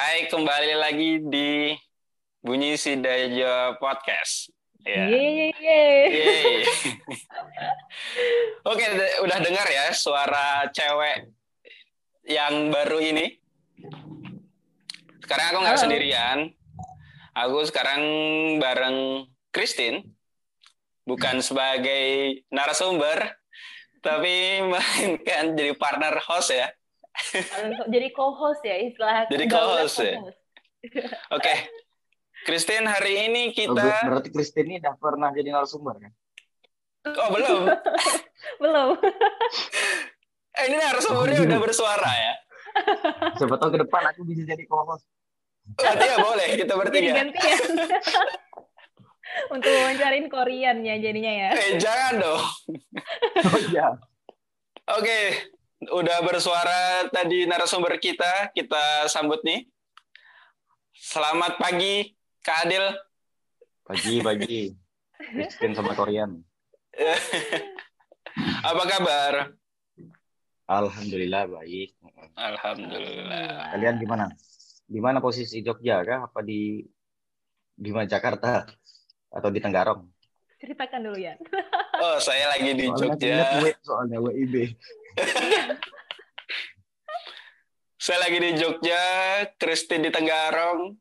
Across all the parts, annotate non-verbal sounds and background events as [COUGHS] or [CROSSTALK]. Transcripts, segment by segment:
Hai, kembali lagi di Bunyi Sidajo Podcast. Ya. Yeay. [LAUGHS] Oke, udah dengar ya suara cewek yang baru ini? Sekarang aku nggak sendirian. Aku sekarang bareng Christine, bukan sebagai narasumber, tapi [LAUGHS] melainkan jadi partner host ya jadi co-host ya istilah jadi co-host ya oke okay. Christine hari ini kita oh, berarti Christine ini udah pernah jadi narasumber kan oh belum [LAUGHS] belum eh, ini narasumbernya oh, udah bersuara ya siapa tahu ke depan aku bisa jadi co-host Berarti ya boleh kita bertiga. Gantian. [LAUGHS] Untuk wawancarin Korean ya jadinya ya. Eh jangan dong. [LAUGHS] oh iya. Oke, udah bersuara tadi narasumber kita, kita sambut nih. Selamat pagi, Kak Adil. Pagi, pagi. [LAUGHS] Kristen sama Korean. [LAUGHS] Apa kabar? Alhamdulillah baik. Alhamdulillah. Kalian gimana? Di mana posisi Jogja kah? Apa di di mana Jakarta atau di Tenggarong? Ceritakan dulu ya. Oh, saya lagi di soalnya Jogja. Soalnya WIB. Saya lagi di Jogja, Kristi di Tenggarong.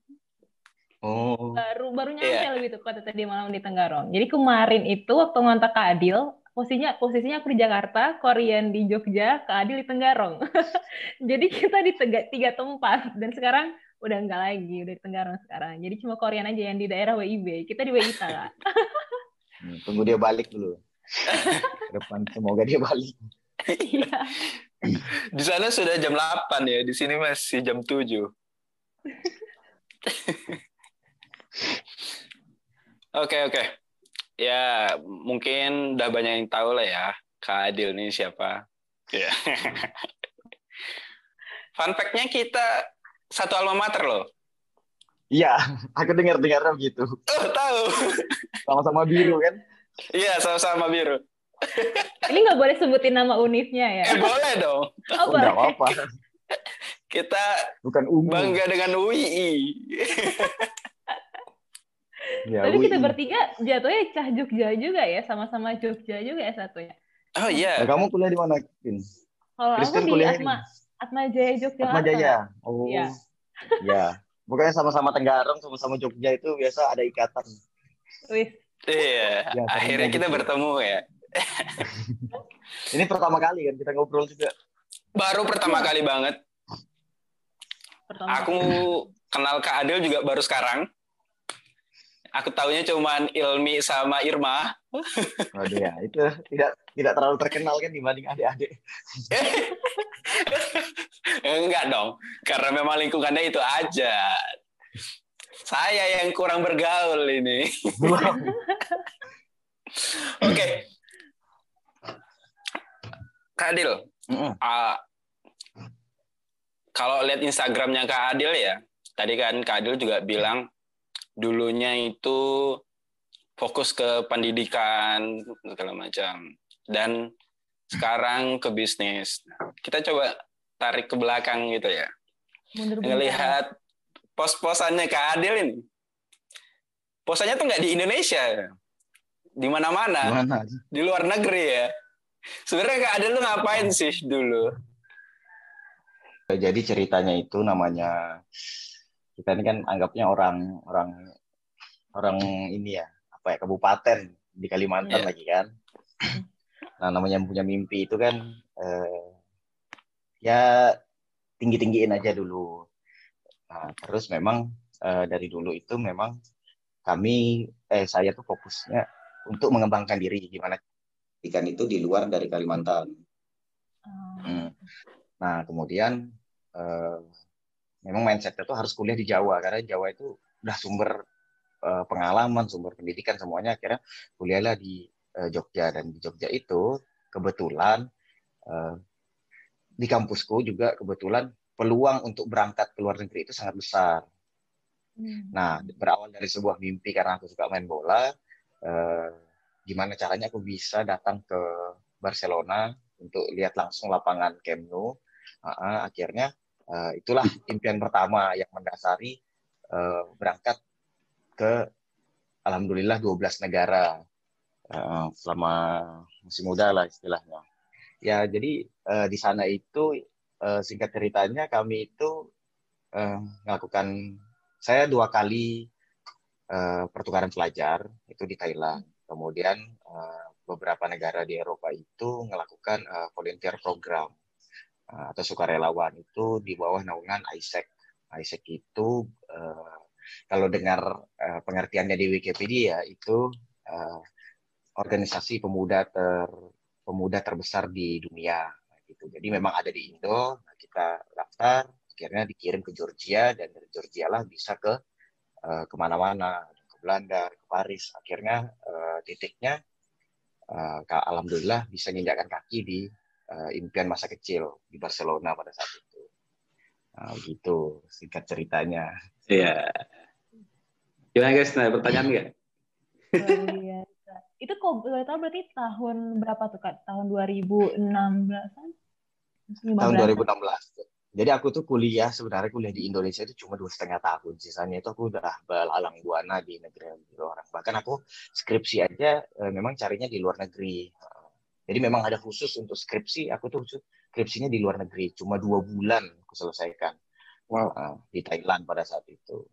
Oh. Baru baru nyampe yeah. lebih tepat tadi malam di Tenggarong. Jadi kemarin itu waktu ngontak Kak Adil, posisinya posisinya aku di Jakarta, Korean di Jogja, Kak Adil di Tenggarong. [LAUGHS] Jadi kita di tiga, tiga tempat dan sekarang udah enggak lagi, udah di Tenggarong sekarang. Jadi cuma Korean aja yang di daerah WIB. Kita di WITA, Kak. Hmm, tunggu dia balik dulu. [LAUGHS] depan semoga dia balik. Iya. [LAUGHS] Di sana sudah jam 8 ya, di sini masih jam 7. [LAUGHS] Oke, oke. Ya, mungkin udah banyak yang tahu lah ya, Kak Adil ini siapa. Ya. [LAUGHS] Fun fact-nya kita satu alma mater loh. Iya, aku dengar-dengar gitu. Oh, tahu. Sama-sama biru kan? Iya, sama-sama biru. Ini nggak boleh sebutin nama univnya ya? Eh, boleh dong. Oh, boleh. apa-apa. Kita bukan umum. bangga dengan UI. ya, Tapi UI. kita bertiga jatuhnya cah Jogja juga ya, sama-sama Jogja juga ya satunya. Oh iya. Nah, kamu kuliah di mana, Kin? Kalau aku di Atma, Atma Jaya Jogja. Atma Jaya. Oh. Iya. ya. Pokoknya sama-sama Tenggarong, sama-sama Jogja itu biasa ada ikatan. Wih. Iya, ya, akhirnya kita bertemu ya. [LAUGHS] Ini pertama kali kan kita ngobrol juga. Baru pertama kali banget. Pertama. Aku kenal Kak Adil juga baru sekarang. Aku tahunya cuma Ilmi sama Irma. [LAUGHS] Oh ya, itu tidak tidak terlalu terkenal kan dibanding adik-adik. [LAUGHS] Enggak dong, karena memang lingkungannya itu aja. Saya yang kurang bergaul ini. Oke, okay. Kak Adil, mm uh, kalau lihat Instagramnya Kak Adil ya, tadi kan Kak Adil juga bilang dulunya itu fokus ke pendidikan segala macam dan sekarang ke bisnis. Kita coba tarik ke belakang gitu ya. Melihat pos-posannya Kak Adil ini. Posannya tuh nggak di Indonesia, di mana-mana, di luar negeri ya. Sebenarnya nggak ada lu ngapain sih dulu? Jadi ceritanya itu namanya kita ini kan anggapnya orang orang orang ini ya apa ya kabupaten di Kalimantan yeah. lagi kan. Nah namanya punya mimpi itu kan eh, ya tinggi tinggiin aja dulu. Nah terus memang eh, dari dulu itu memang kami eh saya tuh fokusnya untuk mengembangkan diri gimana ikan itu di luar dari Kalimantan. Oh. Hmm. Nah, kemudian uh, memang mindsetnya tuh harus kuliah di Jawa karena Jawa itu udah sumber uh, pengalaman, sumber pendidikan semuanya. Akhirnya kuliahlah di uh, Jogja dan di Jogja itu kebetulan uh, di kampusku juga kebetulan peluang untuk berangkat ke luar negeri itu sangat besar. Hmm. Nah, berawal dari sebuah mimpi karena aku suka main bola. Uh, gimana caranya aku bisa datang ke Barcelona untuk lihat langsung lapangan Camp Nou. Uh, akhirnya uh, itulah impian pertama yang mendasari uh, berangkat ke alhamdulillah 12 negara uh, selama masih muda lah istilahnya. Ya jadi uh, di sana itu uh, singkat ceritanya kami itu uh, melakukan saya dua kali uh, pertukaran pelajar itu di Thailand. Kemudian uh, beberapa negara di Eropa itu melakukan uh, volunteer program uh, atau sukarelawan itu di bawah naungan ISEC. ISEC itu uh, kalau dengar uh, pengertiannya di Wikipedia itu uh, organisasi pemuda ter pemuda terbesar di dunia gitu. Jadi memang ada di Indo, kita daftar, akhirnya dikirim ke Georgia dan dari Georgia lah bisa ke uh, ke mana-mana, ke Belanda, ke Paris. Akhirnya uh, titiknya, uh, alhamdulillah bisa menginjakkan kaki di uh, impian masa kecil di Barcelona pada saat itu. Nah, gitu singkat ceritanya. Iya. Gimana guys? Nah, pertanyaan nggak? Oh, iya. Itu kok boleh tahu berarti tahun berapa tuh Kak? Tahun 2016-an? Tahun 2016. Jadi aku tuh kuliah sebenarnya kuliah di Indonesia itu cuma dua setengah tahun. Sisanya itu aku udah belalang buana di negeri orang. Bahkan aku skripsi aja eh, memang carinya di luar negeri. Jadi memang ada khusus untuk skripsi. Aku tuh skripsinya di luar negeri. Cuma dua bulan aku selesaikan. Wow. Uh, di Thailand pada saat itu.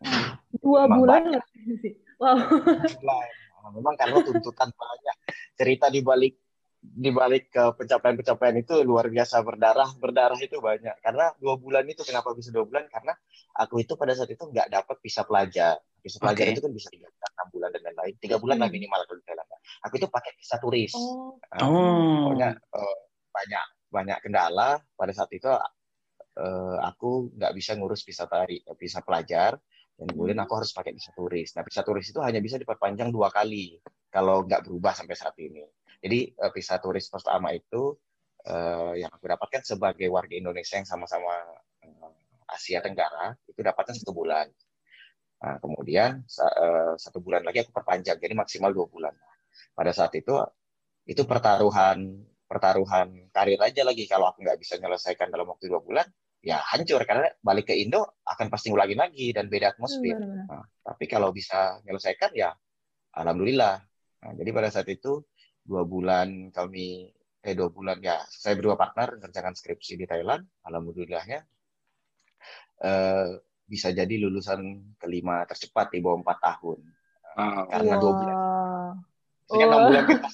[LAUGHS] Dua memang bulan sih. [LAUGHS] Wow. Memang karena tuntutan banyak. Cerita di balik di balik ke pencapaian-pencapaian itu luar biasa berdarah berdarah itu banyak karena dua bulan itu kenapa bisa dua bulan karena aku itu pada saat itu nggak dapat visa pelajar visa pelajar okay. itu kan bisa tiga bulan enam bulan dan lain-lain tiga bulan lah hmm. minimal kalau di Thailand aku itu pakai visa turis oh. Uh, pokoknya uh, banyak banyak kendala pada saat itu uh, aku nggak bisa ngurus visa tari visa pelajar dan kemudian aku harus pakai visa turis. Nah, visa turis itu hanya bisa diperpanjang dua kali kalau nggak berubah sampai saat ini. Jadi uh, visa turis pertama itu uh, yang aku dapatkan sebagai warga Indonesia yang sama-sama uh, Asia Tenggara itu dapatnya satu bulan. Nah, kemudian uh, satu bulan lagi aku perpanjang, jadi maksimal dua bulan. Pada saat itu itu pertaruhan pertaruhan karir aja lagi kalau aku nggak bisa menyelesaikan dalam waktu dua bulan ya hancur karena balik ke Indo akan pasti ngulangin lagi dan beda atmosfer. Nah, tapi kalau bisa menyelesaikan ya alhamdulillah. Nah, jadi pada saat itu dua bulan kami eh dua bulan ya saya berdua partner mengerjakan skripsi di Thailand. Alhamdulillahnya eh, bisa jadi lulusan kelima tercepat di bawah empat tahun wow. karena dua bulan. Sehingga enam oh. bulan kita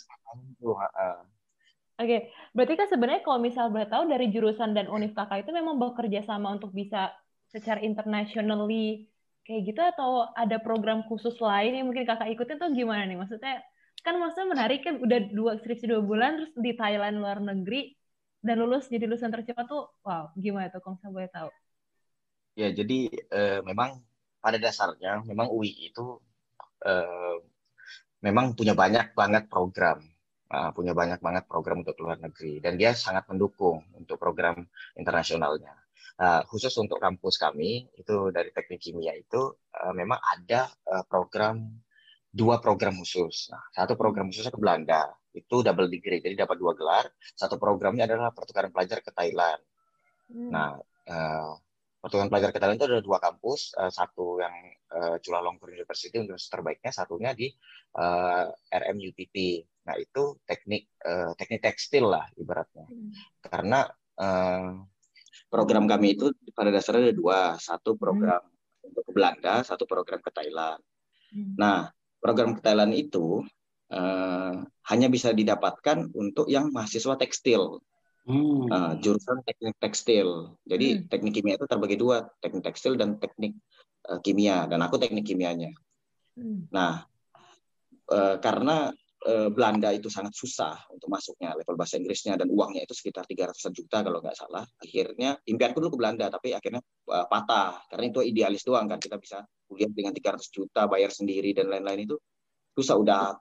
Oke, okay. berarti kan sebenarnya kalau misal boleh tahu dari jurusan dan univ kakak itu memang bekerja sama untuk bisa secara internationally kayak gitu atau ada program khusus lain yang mungkin kakak ikutin tuh gimana nih? Maksudnya kan maksudnya menarik kan udah dua skripsi dua bulan terus di Thailand luar negeri dan lulus jadi lulusan tercepat tuh wow gimana tuh kalau saya boleh tahu? Ya jadi uh, memang pada dasarnya memang UI itu uh, memang punya banyak banget program uh, punya banyak banget program untuk luar negeri dan dia sangat mendukung untuk program internasionalnya. Uh, khusus untuk kampus kami itu dari teknik kimia itu uh, memang ada uh, program dua program khusus. Nah, satu program khususnya ke Belanda itu double degree jadi dapat dua gelar. Satu programnya adalah pertukaran pelajar ke Thailand. Hmm. Nah, uh, pertukaran pelajar ke Thailand itu ada dua kampus, uh, satu yang uh, Chulalongkorn University universitas terbaiknya, satunya di uh, RMUTT. Nah itu teknik uh, teknik tekstil lah ibaratnya. Hmm. Karena uh, program kami itu pada dasarnya ada dua, satu program hmm. untuk ke Belanda, satu program ke Thailand. Hmm. Nah program ke Thailand itu uh, hanya bisa didapatkan untuk yang mahasiswa tekstil. Hmm. Uh, jurusan teknik tekstil. Jadi hmm. teknik kimia itu terbagi dua, teknik tekstil dan teknik uh, kimia. Dan aku teknik kimianya. Hmm. Nah, uh, karena Eh, Belanda itu sangat susah untuk masuknya level bahasa Inggrisnya dan uangnya itu sekitar 300 juta kalau nggak salah. Akhirnya impianku dulu ke Belanda tapi akhirnya uh, patah karena itu idealis doang kan kita bisa kuliah dengan 300 juta bayar sendiri dan lain-lain itu susah udah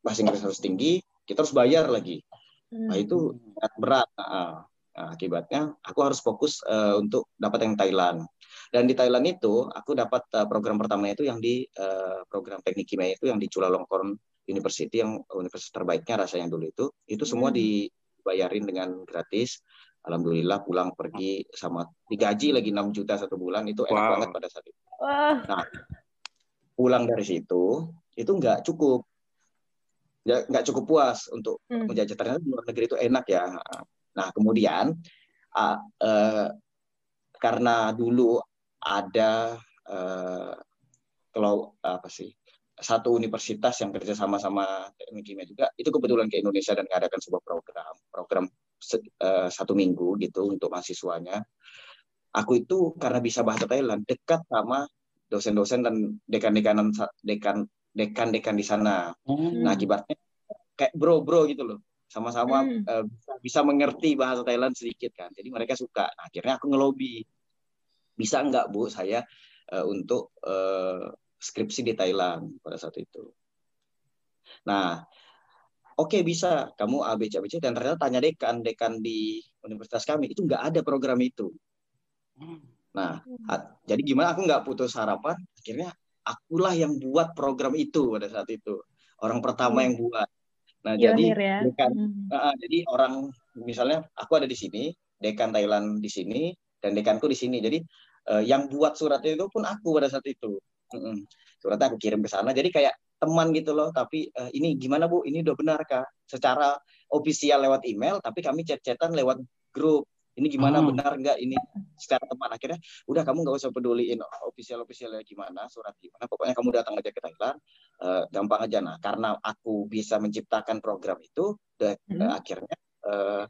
bahasa Inggris harus tinggi kita harus bayar lagi. Nah itu sangat berat. Nah, nah, akibatnya aku harus fokus uh, untuk dapat yang Thailand. Dan di Thailand itu aku dapat uh, program pertama itu yang di uh, program teknik kimia itu yang di Chulalongkorn University yang universitas terbaiknya rasanya dulu itu itu semua hmm. dibayarin dengan gratis alhamdulillah pulang pergi sama digaji lagi 6 juta satu bulan itu enak wow. banget pada saat itu. Nah, pulang dari situ itu nggak cukup nggak cukup puas untuk hmm. menjajah ternyata di luar negeri itu enak ya. Nah kemudian uh, uh, karena dulu ada uh, kalau apa sih satu universitas yang kerja sama sama teknik kimia juga itu kebetulan ke Indonesia dan mengadakan sebuah program program uh, satu minggu gitu untuk mahasiswanya. Aku itu karena bisa bahasa Thailand dekat sama dosen-dosen dan dekan-dekanan dekan dekan-dekan di sana. Hmm. Nah akibatnya kayak bro-bro gitu loh, sama-sama hmm. uh, bisa, bisa mengerti bahasa Thailand sedikit kan. Jadi mereka suka. Nah, akhirnya aku ngelobi, bisa nggak bu saya uh, untuk uh, skripsi di Thailand pada saat itu. Nah, oke okay, bisa kamu ABC ABC dan ternyata tanya dekan dekan di universitas kami itu nggak ada program itu. Nah, hmm. jadi gimana aku nggak putus harapan, akhirnya akulah yang buat program itu pada saat itu orang pertama hmm. yang buat nah Pionir jadi ya. dekan hmm. uh, jadi orang misalnya aku ada di sini dekan Thailand di sini dan dekanku di sini jadi uh, yang buat suratnya itu pun aku pada saat itu uh, suratnya aku kirim ke sana. Jadi kayak teman gitu loh. Tapi uh, ini gimana bu? Ini udah benar kak. Secara ofisial lewat email tapi kami chat-chatan lewat grup. Ini gimana hmm. benar nggak? Ini secara teman. Akhirnya udah kamu nggak usah peduliin. Official officialnya gimana? Surat gimana? Pokoknya kamu datang aja ke Thailand. Uh, gampang aja. Nah karena aku bisa menciptakan program itu dan hmm. uh, akhirnya uh,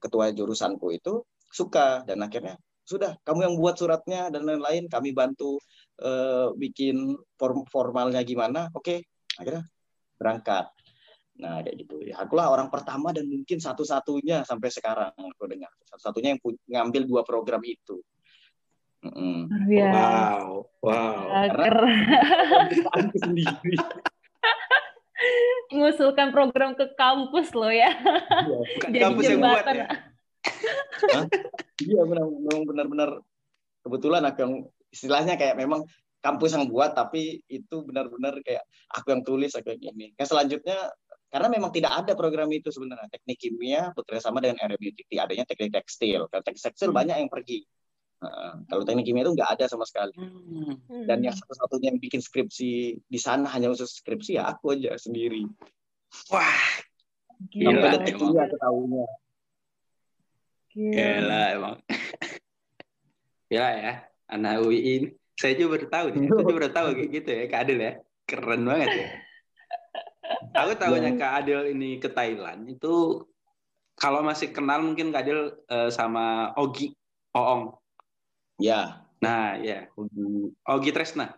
ketua jurusanku itu suka. Dan akhirnya sudah kamu yang buat suratnya dan lain-lain. Kami bantu uh, bikin form formalnya gimana oke okay. akhirnya berangkat Nah, kayak gitu. Ya, akulah orang pertama dan mungkin satu-satunya sampai sekarang aku dengar. Satu-satunya yang ngambil dua program itu. Mm. Ya. Wow, wow. Karena sendiri. [LAUGHS] Mengusulkan program ke kampus lo ya. Iya, Jadi kampus yang buat ya. Iya, memang benar-benar kebetulan aku yang istilahnya kayak memang kampus yang buat tapi itu benar-benar kayak aku yang tulis aku yang ini. Yang selanjutnya karena memang tidak ada program itu sebenarnya. Teknik kimia bekerja sama dengan RMUTT adanya teknik tekstil. Kalau teknik tekstil hmm. banyak yang pergi. Uh, kalau teknik kimia itu nggak ada sama sekali. Hmm. dan yang satu-satunya yang bikin skripsi di sana hanya khusus skripsi ya aku aja sendiri. Wah gila sampai detik ini aku tahunya. Gila emang. [LAUGHS] Gila ya anak UI ini saya juga baru tahu nih saya juga baru tahu kayak gitu ya Kak Adil ya keren banget ya Aku tahunya Kak Adil ini ke Thailand itu kalau masih kenal mungkin Kak Adil uh, sama Ogi Oong. Ya. Nah, ya. Ogi Tresna.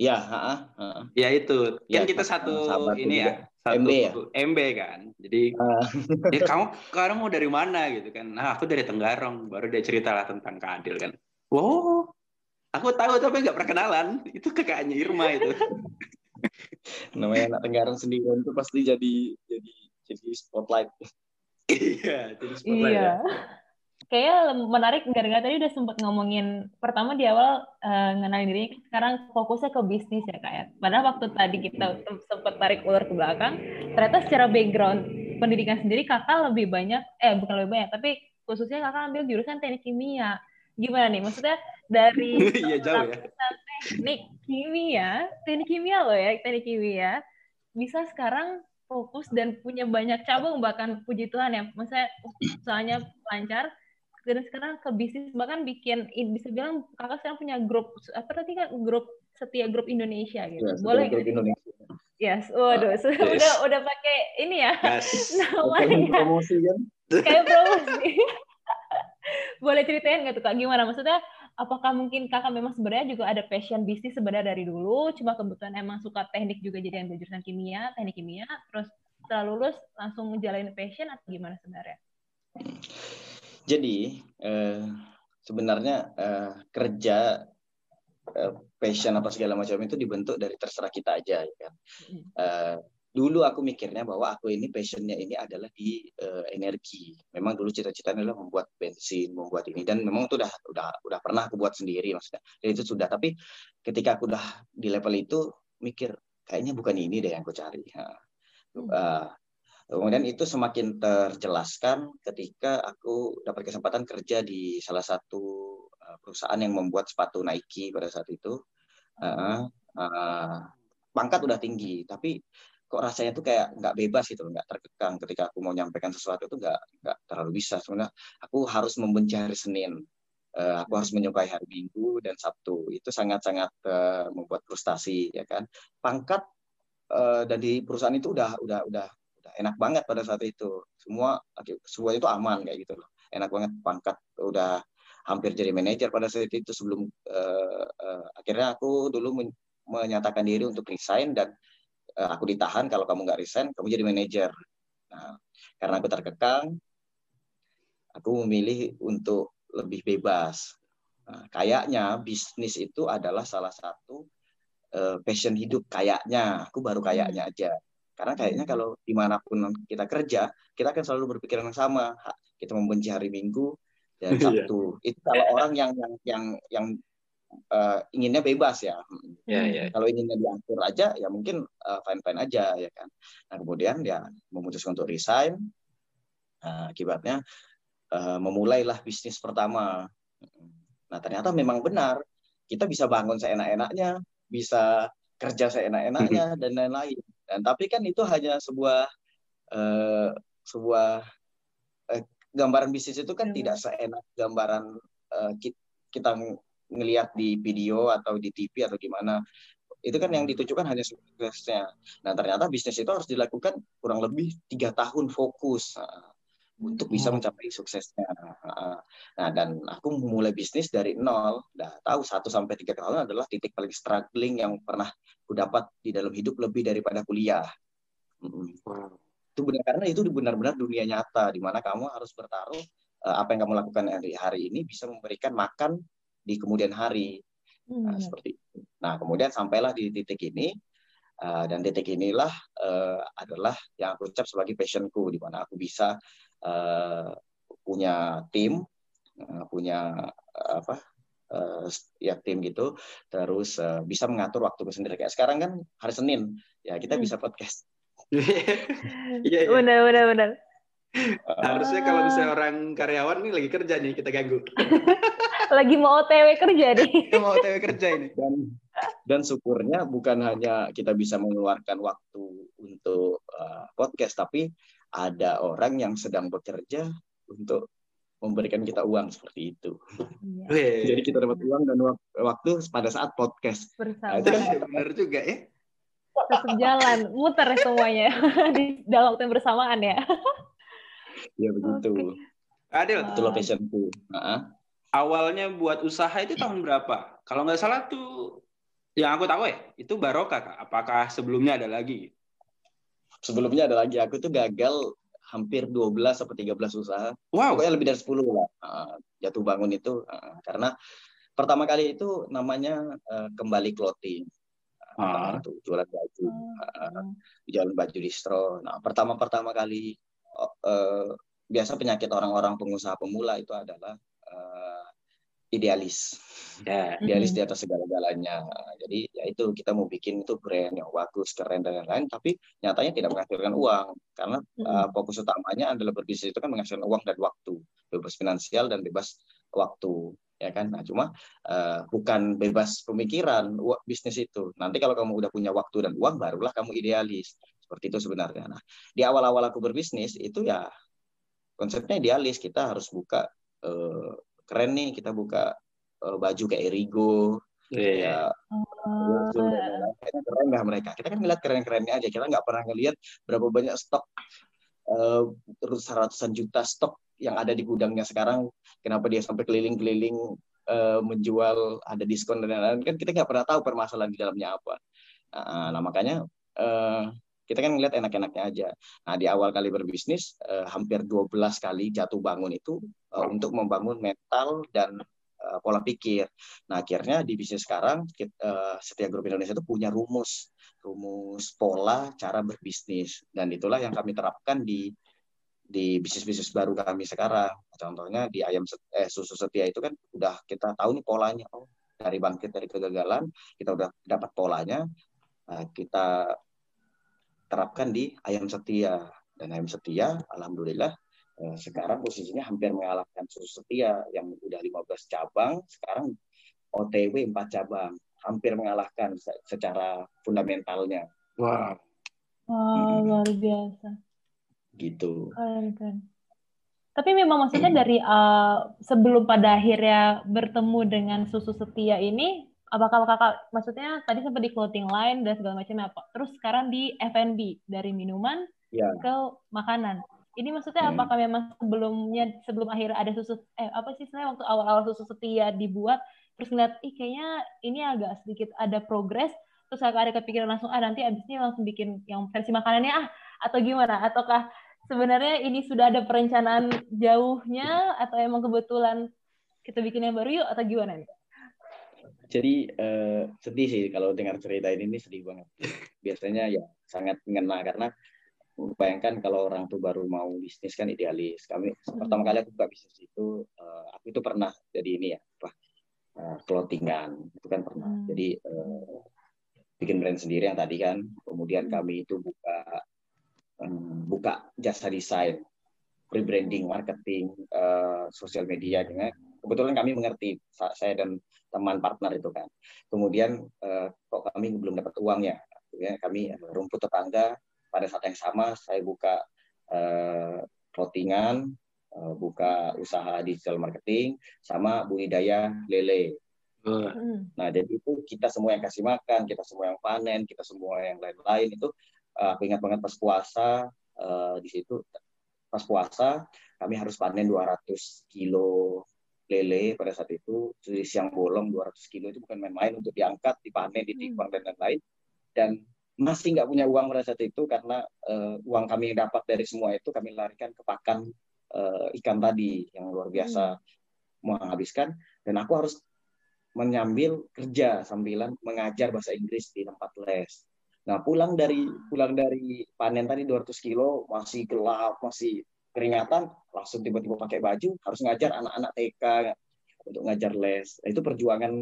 Ya, heeh, heeh. Ya itu. Ya, kan kita satu ini ya, satu MB, ya? MB kan. Jadi uh. ya kamu kamu dari mana gitu kan. Nah, aku dari Tenggarong. Baru dia cerita lah tentang Kak Adil kan. Wow. Aku tahu tapi nggak perkenalan. Itu kakaknya Irma itu. [LAUGHS] namanya anak Tenggarong sendiri itu pasti jadi jadi jadi spotlight iya jadi spotlight iya. ya kayaknya menarik gara-gara tadi udah sempat ngomongin pertama di awal uh, ngenalin diri sekarang fokusnya ke bisnis ya kak ya padahal waktu tadi kita sempat tarik ulur ke belakang ternyata secara background pendidikan sendiri kakak lebih banyak eh bukan lebih banyak tapi khususnya kakak ambil jurusan teknik kimia gimana nih maksudnya dari [LAUGHS] iya, jauh ya. teknik kimia teknik kimia loh ya teknik kimia bisa sekarang fokus dan punya banyak cabang bahkan puji Tuhan ya maksudnya usahanya lancar dan sekarang ke bisnis bahkan bikin bisa bilang kakak sekarang punya grup apa tadi kan grup setia grup Indonesia gitu ya, boleh grup gitu? Indonesia. Yes, waduh, [LAUGHS] uh, yes. udah udah pakai ini ya yes. [LAUGHS] namanya. Promosi kan? Kayak promosi. Boleh ceritain nggak tuh kak gimana? Maksudnya apakah mungkin kakak memang sebenarnya juga ada passion bisnis sebenarnya dari dulu cuma kebetulan emang suka teknik juga jadi yang jurusan kimia teknik kimia terus setelah lulus langsung menjalani passion atau gimana sebenarnya? Jadi eh, sebenarnya eh, kerja eh, passion apa segala macam itu dibentuk dari terserah kita aja ya kan? Eh, dulu aku mikirnya bahwa aku ini passionnya ini adalah di uh, energi. Memang dulu cita-citanya adalah membuat bensin, membuat ini dan memang itu udah udah udah pernah aku buat sendiri maksudnya. Dan itu sudah. Tapi ketika aku udah di level itu mikir kayaknya bukan ini deh yang aku cari. Uh, Kemudian itu semakin terjelaskan ketika aku dapat kesempatan kerja di salah satu uh, perusahaan yang membuat sepatu Nike pada saat itu. Uh, uh, pangkat udah tinggi, tapi kok rasanya tuh kayak nggak bebas gitu, nggak terkekang ketika aku mau nyampaikan sesuatu itu nggak nggak terlalu bisa. Sebenarnya aku harus membenci hari Senin, uh, aku harus menyukai hari Minggu dan Sabtu. Itu sangat-sangat uh, membuat frustasi, ya kan. Pangkat uh, dan di perusahaan itu udah udah udah enak banget pada saat itu semua semua itu aman kayak gitu loh enak banget pangkat udah hampir jadi manajer pada saat itu sebelum uh, uh, akhirnya aku dulu men menyatakan diri untuk resign dan aku ditahan kalau kamu nggak resign kamu jadi manajer nah karena aku terkekang aku memilih untuk lebih bebas nah, kayaknya bisnis itu adalah salah satu uh, passion hidup kayaknya aku baru kayaknya aja karena kayaknya hmm. kalau di mana pun kita kerja, kita akan selalu berpikiran yang sama. Kita membenci hari Minggu dan [LAUGHS] iya. Sabtu. Itu kalau orang yang yang yang yang uh, inginnya bebas ya. Yeah, yeah. Kalau inginnya diatur aja, ya mungkin uh, fine fine aja ya kan. Nah kemudian dia memutuskan untuk resign. Uh, akibatnya uh, memulailah bisnis pertama. Nah ternyata memang benar kita bisa bangun seenak-enaknya, bisa kerja seenak-enaknya dan lain-lain. Dan tapi kan itu hanya sebuah uh, sebuah uh, gambaran bisnis itu kan hmm. tidak seenak gambaran uh, kita ngelihat di video atau di TV atau gimana. Itu kan yang ditujukan hanya suksesnya. Nah ternyata bisnis itu harus dilakukan kurang lebih tiga tahun fokus. Nah, untuk bisa hmm. mencapai suksesnya. Nah, dan aku memulai bisnis dari nol. Nah, tahu satu sampai tiga tahun adalah titik paling struggling yang pernah aku dapat di dalam hidup lebih daripada kuliah. Wow. Itu benar karena itu benar-benar dunia nyata di mana kamu harus bertaruh uh, apa yang kamu lakukan hari hari ini bisa memberikan makan di kemudian hari. Nah, hmm. seperti itu. Nah, kemudian sampailah di titik ini uh, dan titik inilah uh, adalah yang aku ucap sebagai passionku di mana aku bisa uh, punya tim, uh, punya uh, apa uh, ya tim gitu terus uh, bisa mengatur waktu sendiri kayak sekarang kan hari Senin ya kita hmm. bisa podcast [LAUGHS] iya, iya. benar benar benar uh, harusnya kalau misalnya orang karyawan nih lagi kerja nih kita ganggu [LAUGHS] lagi mau OTW kerja nih [LAUGHS] mau OTW kerja ini dan dan syukurnya bukan hanya kita bisa mengeluarkan waktu untuk uh, podcast tapi ada orang yang sedang bekerja untuk memberikan kita uang seperti itu. Iya. Jadi kita dapat uang dan waktu pada saat podcast. Bersama. Nah, itu kan benar juga ya. Tetap jalan, muter ya semuanya [LAUGHS] di dalam waktu yang bersamaan ya. Iya begitu. Okay. Adil. Itu locationku. Uh-huh. Awalnya buat usaha itu tahun berapa? Kalau nggak salah tuh, yang aku tahu ya, itu Barokah. Kak. Apakah sebelumnya ada lagi? Sebelumnya ada lagi. Aku tuh gagal hampir 12 atau 13 usaha. Wow. Pokoknya lebih dari 10 lah. Uh, jatuh bangun itu uh, karena pertama kali itu namanya uh, kembali clothing. Uh, itu jualan baju, uh, jualan baju distro. Nah, pertama-pertama kali uh, biasa penyakit orang-orang pengusaha pemula itu adalah uh, idealis. Yeah. Idealis di atas segala-galanya. Jadi ya itu kita mau bikin itu brand yang bagus, keren dan lain-lain, tapi nyatanya tidak menghasilkan uang karena mm uh, fokus utamanya adalah berbisnis itu kan menghasilkan uang dan waktu, bebas finansial dan bebas waktu ya kan. Nah, cuma uh, bukan bebas pemikiran bisnis itu. Nanti kalau kamu udah punya waktu dan uang barulah kamu idealis. Seperti itu sebenarnya. Nah, di awal-awal aku berbisnis itu ya konsepnya idealis, kita harus buka uh, keren nih kita buka uh, baju kayak Erigo yeah. ya oh. keren nggak mereka. Kita kan ngeliat keren-kerennya aja. Kita nggak pernah ngeliat berapa banyak stok uh, ratusan juta stok yang ada di gudangnya sekarang. Kenapa dia sampai keliling-keliling uh, menjual ada diskon dan lain-lain. Kan kita nggak pernah tahu permasalahan di dalamnya apa. Nah, nah makanya uh, kita kan ngeliat enak-enaknya aja. Nah, di awal kali berbisnis, eh, hampir 12 kali jatuh bangun itu eh, untuk membangun mental dan eh, pola pikir. Nah, akhirnya di bisnis sekarang, kita, eh, setiap grup Indonesia itu punya rumus, rumus pola cara berbisnis. Dan itulah yang kami terapkan di di bisnis-bisnis baru kami sekarang. Contohnya di ayam eh, susu setia itu kan udah kita tahu nih polanya. Oh, dari bangkit dari kegagalan, kita udah dapat polanya. Nah, kita terapkan di ayam setia. dan ayam setia alhamdulillah eh, sekarang posisinya hampir mengalahkan susu setia yang udah 15 cabang. Sekarang OTW 4 cabang hampir mengalahkan secara fundamentalnya. Wow wow luar biasa. Gitu. Keren keren. Tapi memang maksudnya dari uh, sebelum pada akhirnya bertemu dengan susu setia ini apakah kakak maksudnya tadi sempat di clothing line dan segala macam apa terus sekarang di F&B dari minuman ya. ke makanan ini maksudnya hmm. apakah memang sebelumnya sebelum akhirnya ada susu eh apa sih sebenarnya waktu awal-awal susu setia dibuat terus ngeliat ih kayaknya ini agak sedikit ada progres terus kakak ada kepikiran langsung ah nanti abis ini langsung bikin yang versi makanannya ah atau gimana ataukah sebenarnya ini sudah ada perencanaan jauhnya atau emang kebetulan kita bikin yang baru yuk atau gimana nih? Jadi uh, sedih sih kalau dengar cerita ini, ini sedih banget. Biasanya ya sangat mengena karena bayangkan kalau orang tuh baru mau bisnis kan idealis. Kami hmm. pertama kali aku buka bisnis itu, uh, aku itu pernah jadi ini ya, apa uh, clothingan itu kan pernah. Hmm. Jadi uh, bikin brand sendiri yang tadi kan. Kemudian hmm. kami itu buka um, buka jasa desain, rebranding, marketing, uh, sosial media dengan kebetulan kami mengerti saya dan teman partner itu kan. Kemudian eh, kok kami belum dapat uang ya, kami rumput tetangga pada saat yang sama saya buka eh, clothingan, eh, buka usaha digital marketing sama budidaya lele. Hmm. Nah, jadi itu kita semua yang kasih makan, kita semua yang panen, kita semua yang lain-lain itu aku ingat banget pas puasa di situ pas puasa kami harus panen 200 kilo lele pada saat itu jadi siang bolong 200 kilo itu bukan main-main untuk diangkat dipanen ditikung hmm. dan lain-lain dan masih nggak punya uang pada saat itu karena uh, uang kami yang dapat dari semua itu kami larikan ke pakan uh, ikan tadi yang luar biasa hmm. menghabiskan dan aku harus menyambil kerja sambilan mengajar bahasa Inggris di tempat les. Nah pulang dari pulang dari panen tadi 200 kilo masih gelap masih keringatan langsung tiba-tiba pakai baju harus ngajar anak-anak TK untuk ngajar les. Nah, itu perjuangan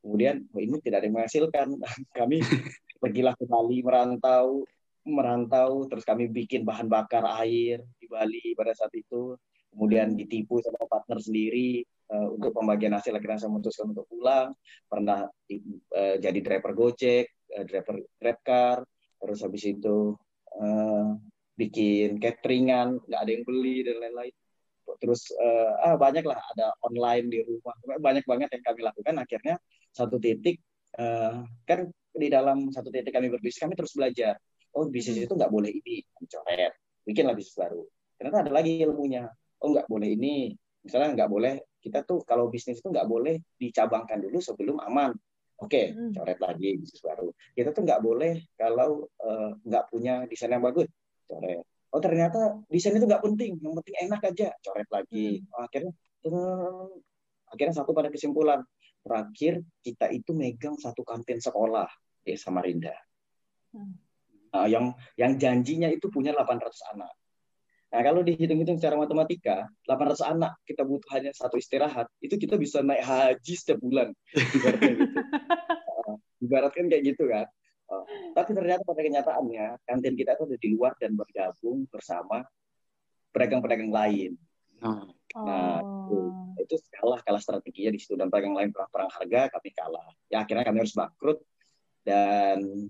kemudian oh, ini tidak ada yang menghasilkan. [LAUGHS] Kami [LAUGHS] pergilah ke Bali merantau merantau terus kami bikin bahan bakar air di Bali pada saat itu. Kemudian ditipu sama partner sendiri uh, untuk pembagian hasil akhirnya saya memutuskan untuk pulang. Pernah uh, jadi driver gojek uh, driver grabcar terus habis itu uh, bikin cateringan nggak ada yang beli dan lain-lain. Terus uh, ah banyak lah ada online di rumah. Banyak banget yang kami lakukan. Akhirnya satu titik uh, kan di dalam satu titik kami berbisnis kami terus belajar. Oh bisnis itu nggak boleh ini coret bikinlah bisnis baru. Ternyata ada lagi ilmunya. Oh nggak boleh ini. Misalnya nggak boleh kita tuh kalau bisnis itu nggak boleh dicabangkan dulu sebelum aman. Oke hmm. coret lagi bisnis baru. Kita tuh nggak boleh kalau uh, nggak punya desain yang bagus coret oh ternyata desain itu nggak penting yang penting enak aja coret lagi hmm. oh, akhirnya uh, akhirnya satu pada kesimpulan terakhir kita itu megang satu kantin sekolah di Samarinda hmm. nah, yang yang janjinya itu punya 800 anak Nah, kalau dihitung-hitung secara matematika, 800 anak kita butuh hanya satu istirahat, itu kita bisa naik haji setiap bulan. [LAUGHS] Ibaratkan gitu. Ibaratkan kayak gitu kan. Oh, tapi ternyata pada kenyataannya kantin kita itu ada di luar dan bergabung bersama pedagang-pedagang lain. Oh. Nah, itu, itu kalah kalah strateginya di situ dan pedagang lain perang-perang harga kami kalah. Ya akhirnya kami harus bangkrut dan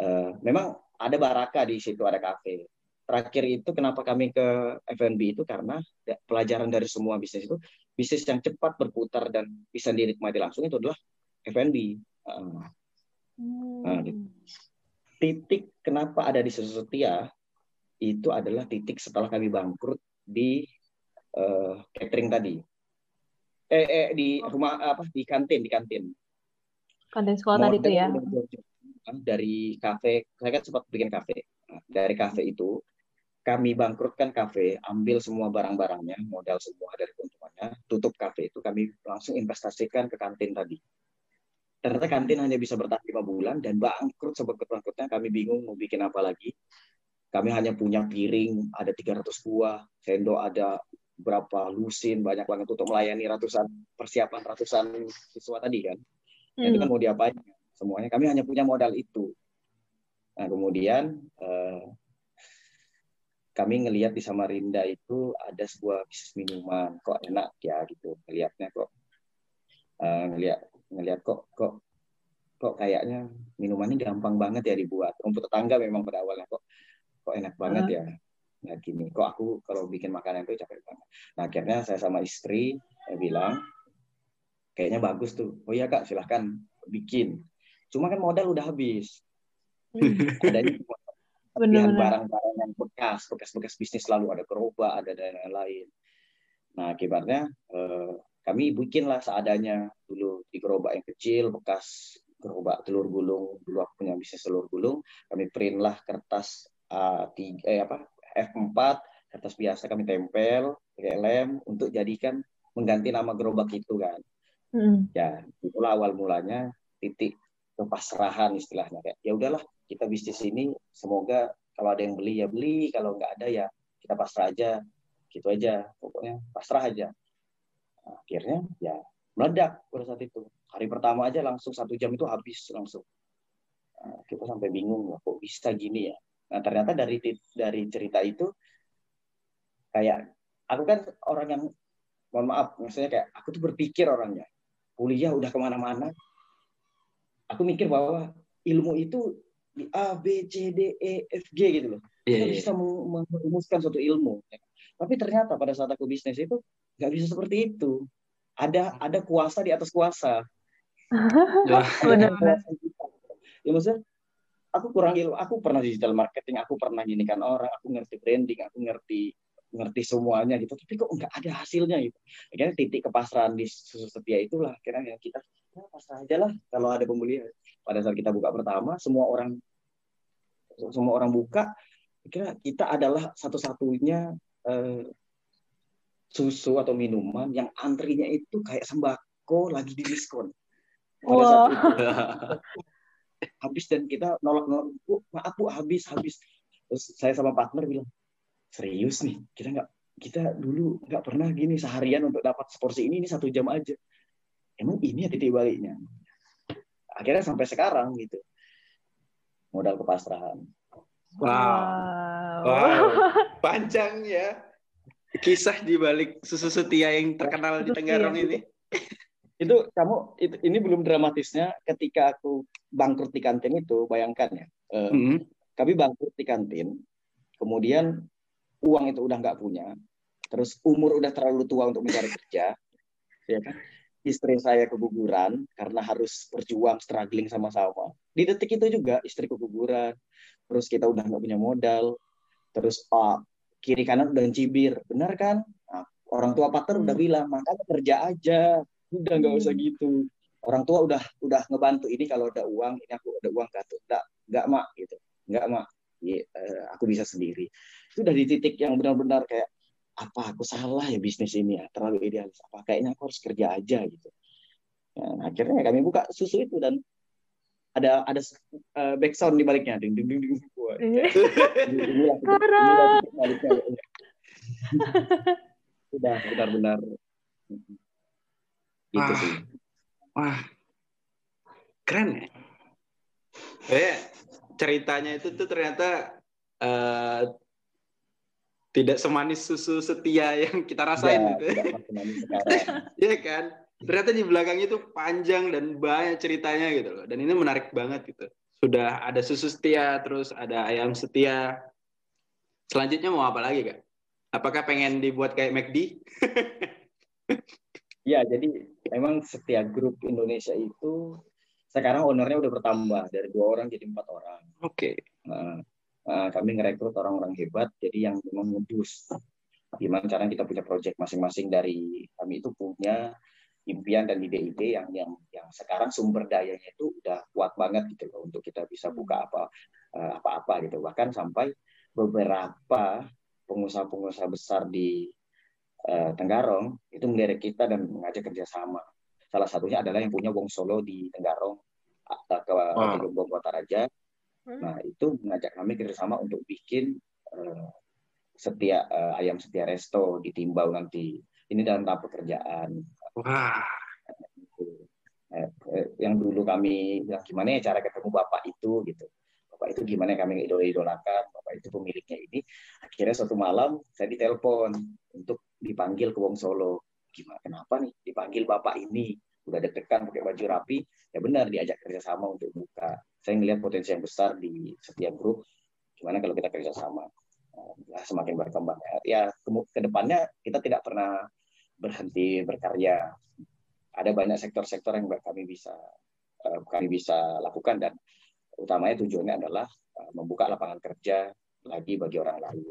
uh, memang ada baraka di situ ada kafe. Terakhir itu kenapa kami ke F&B itu karena pelajaran dari semua bisnis itu bisnis yang cepat berputar dan bisa dinikmati langsung itu adalah F&B. Uh, Nah. Titik kenapa ada di susu setia itu adalah titik setelah kami bangkrut di uh, catering tadi. Eh, eh di oh. rumah apa di kantin di kantin. Kantin sekolah tadi itu ya. Dari kafe, saya kan sempat bikin kafe. Nah, dari kafe itu kami bangkrutkan kafe, ambil semua barang-barangnya, modal semua dari keuntungannya, tutup kafe itu kami langsung investasikan ke kantin tadi ternyata kantin hanya bisa bertahan lima bulan dan bangkrut sebab bangkrutnya kami bingung mau bikin apa lagi. Kami hanya punya piring ada 300 buah sendok ada berapa lusin banyak banget untuk melayani ratusan persiapan ratusan siswa tadi kan? Hmm. itu kan mau diapain? Semuanya. Kami hanya punya modal itu. Nah kemudian eh, kami ngelihat di Samarinda itu ada sebuah bisnis minuman. Kok enak ya gitu. Ngelihatnya kok uh, ngelihat ngelihat kok kok kok kayaknya minuman ini gampang banget ya dibuat. Rumput tetangga memang pada awalnya kok kok enak banget ya. Ya gini kok aku kalau bikin makanan itu capek banget. Nah akhirnya saya sama istri saya bilang kayaknya bagus tuh. Oh iya kak silahkan bikin. Cuma kan modal udah habis. Hmm. adanya [LAUGHS] Benar, barang-barang yang bekas, bekas-bekas bisnis selalu ada gerobak, ada dan lain-lain. Nah, akibatnya eh, kami bikinlah seadanya dulu di gerobak yang kecil, bekas gerobak telur gulung. Dulu aku punya bisnis telur gulung, kami print lah kertas A3, eh apa F4, kertas biasa kami tempel pakai lem untuk jadikan mengganti nama gerobak itu kan. Hmm. Ya, itulah awal mulanya titik kepasrahan istilahnya kayak ya udahlah kita bisnis ini semoga kalau ada yang beli ya beli kalau nggak ada ya kita pasrah aja gitu aja pokoknya pasrah aja akhirnya ya meledak pada saat itu. Hari pertama aja langsung satu jam itu habis langsung. Nah, kita sampai bingung kok bisa gini ya? Nah ternyata dari dari cerita itu kayak aku kan orang yang mohon maaf maksudnya kayak aku tuh berpikir orangnya. Kuliah udah ke mana-mana. Aku mikir bahwa ilmu itu di A B C D E F G gitu loh. Yeah, kita yeah. bisa merumuskan suatu ilmu. Tapi ternyata pada saat aku bisnis itu nggak bisa seperti itu. Ada ada kuasa di atas kuasa. [LAUGHS] Ya, [LAUGHS] ya maksudnya aku kurang ilmu aku pernah digital marketing aku pernah kan orang aku ngerti branding aku ngerti ngerti semuanya gitu. Tapi kok nggak ada hasilnya gitu? Akhirnya titik kepasrahan di susu setia itulah. Akhirnya yang kita ya pasrah aja lah kalau ada pembeli pada saat kita buka pertama semua orang semua orang buka kira kita adalah satu-satunya eh, susu atau minuman yang antrinya itu kayak sembako lagi di diskon pada wow. saat itu. Habis dan kita nolak-nolak bu maaf bu habis habis. Terus saya sama partner bilang serius nih kita nggak kita dulu nggak pernah gini seharian untuk dapat seporsi ini ini satu jam aja. Emang ini ya titik baliknya? Akhirnya sampai sekarang gitu. Modal kepasrahan. Wow. Wow, panjang ya kisah di balik susu setia yang terkenal di Tenggarong ini. itu kamu itu, ini belum dramatisnya. Ketika aku bangkrut di kantin itu bayangkan ya mm -hmm. kami bangkrut di kantin kemudian uang itu udah nggak punya terus umur udah terlalu tua untuk mencari kerja ya kan? Istri saya keguguran karena harus berjuang struggling sama-sama di detik itu juga istri keguguran terus kita udah nggak punya modal terus pak kiri kanan udah cibir. Benar kan? Nah, orang tua partner udah hmm. bilang makanya kerja aja. Udah nggak usah hmm. gitu. Orang tua udah udah ngebantu ini kalau ada uang ini aku ada uang gak nggak nggak mak gitu. Nggak mak. Ya, aku bisa sendiri. Itu udah di titik yang benar-benar kayak apa aku salah ya bisnis ini ya? Terlalu idealis. Apa kayaknya aku harus kerja aja gitu. Ya, nah, akhirnya kami buka susu itu dan ada ada uh, background di baliknya. Ding ding ding ding. Sudah [LAUGHS] [LAUGHS] benar-benar gitu sih. Wah. Keren ya. Eh ceritanya itu tuh ternyata uh, tidak semanis susu setia yang kita rasain ya, gitu. [LAUGHS] Iya kan? Ternyata di belakangnya itu panjang dan banyak ceritanya gitu loh. Dan ini menarik banget gitu. Sudah ada susu setia, terus ada ayam setia. Selanjutnya mau apa lagi, Kak? Apakah pengen dibuat kayak McD? [LAUGHS] ya, jadi memang setia grup Indonesia itu sekarang ownernya udah bertambah dari dua orang jadi empat orang. Oke. Okay. Nah, uh, kami ngerekrut orang-orang hebat jadi yang memang ngebus gimana cara kita punya project masing-masing dari kami itu punya impian dan ide-ide yang yang yang sekarang sumber dayanya itu udah kuat banget gitu loh untuk kita bisa buka apa uh, apa-apa gitu bahkan sampai beberapa pengusaha-pengusaha besar di uh, Tenggarong itu melirik kita dan mengajak kerjasama salah satunya adalah yang punya Wong Solo di Tenggarong ke wow. Kota Raja Hmm. Nah, itu mengajak kami kerjasama untuk bikin uh, setia uh, ayam setia resto di Timbau nanti. Ini dalam tahap pekerjaan. Wah. Eh, eh, yang dulu kami bilang gimana ya cara ketemu bapak itu gitu. Bapak itu gimana kami idola-idolakan, bapak itu pemiliknya ini. akhirnya suatu malam saya ditelepon untuk dipanggil ke Wong Solo. Gimana kenapa nih dipanggil bapak ini? Udah deg-degan pakai baju rapi. Ya benar diajak kerjasama untuk buka. Saya melihat potensi yang besar di setiap grup. Gimana kalau kita kerjasama? Ya, semakin berkembang ya. Ke depannya kita tidak pernah berhenti berkarya ada banyak sektor-sektor yang kami bisa eh, kami bisa lakukan dan utamanya tujuannya adalah eh, membuka lapangan kerja lagi bagi orang lain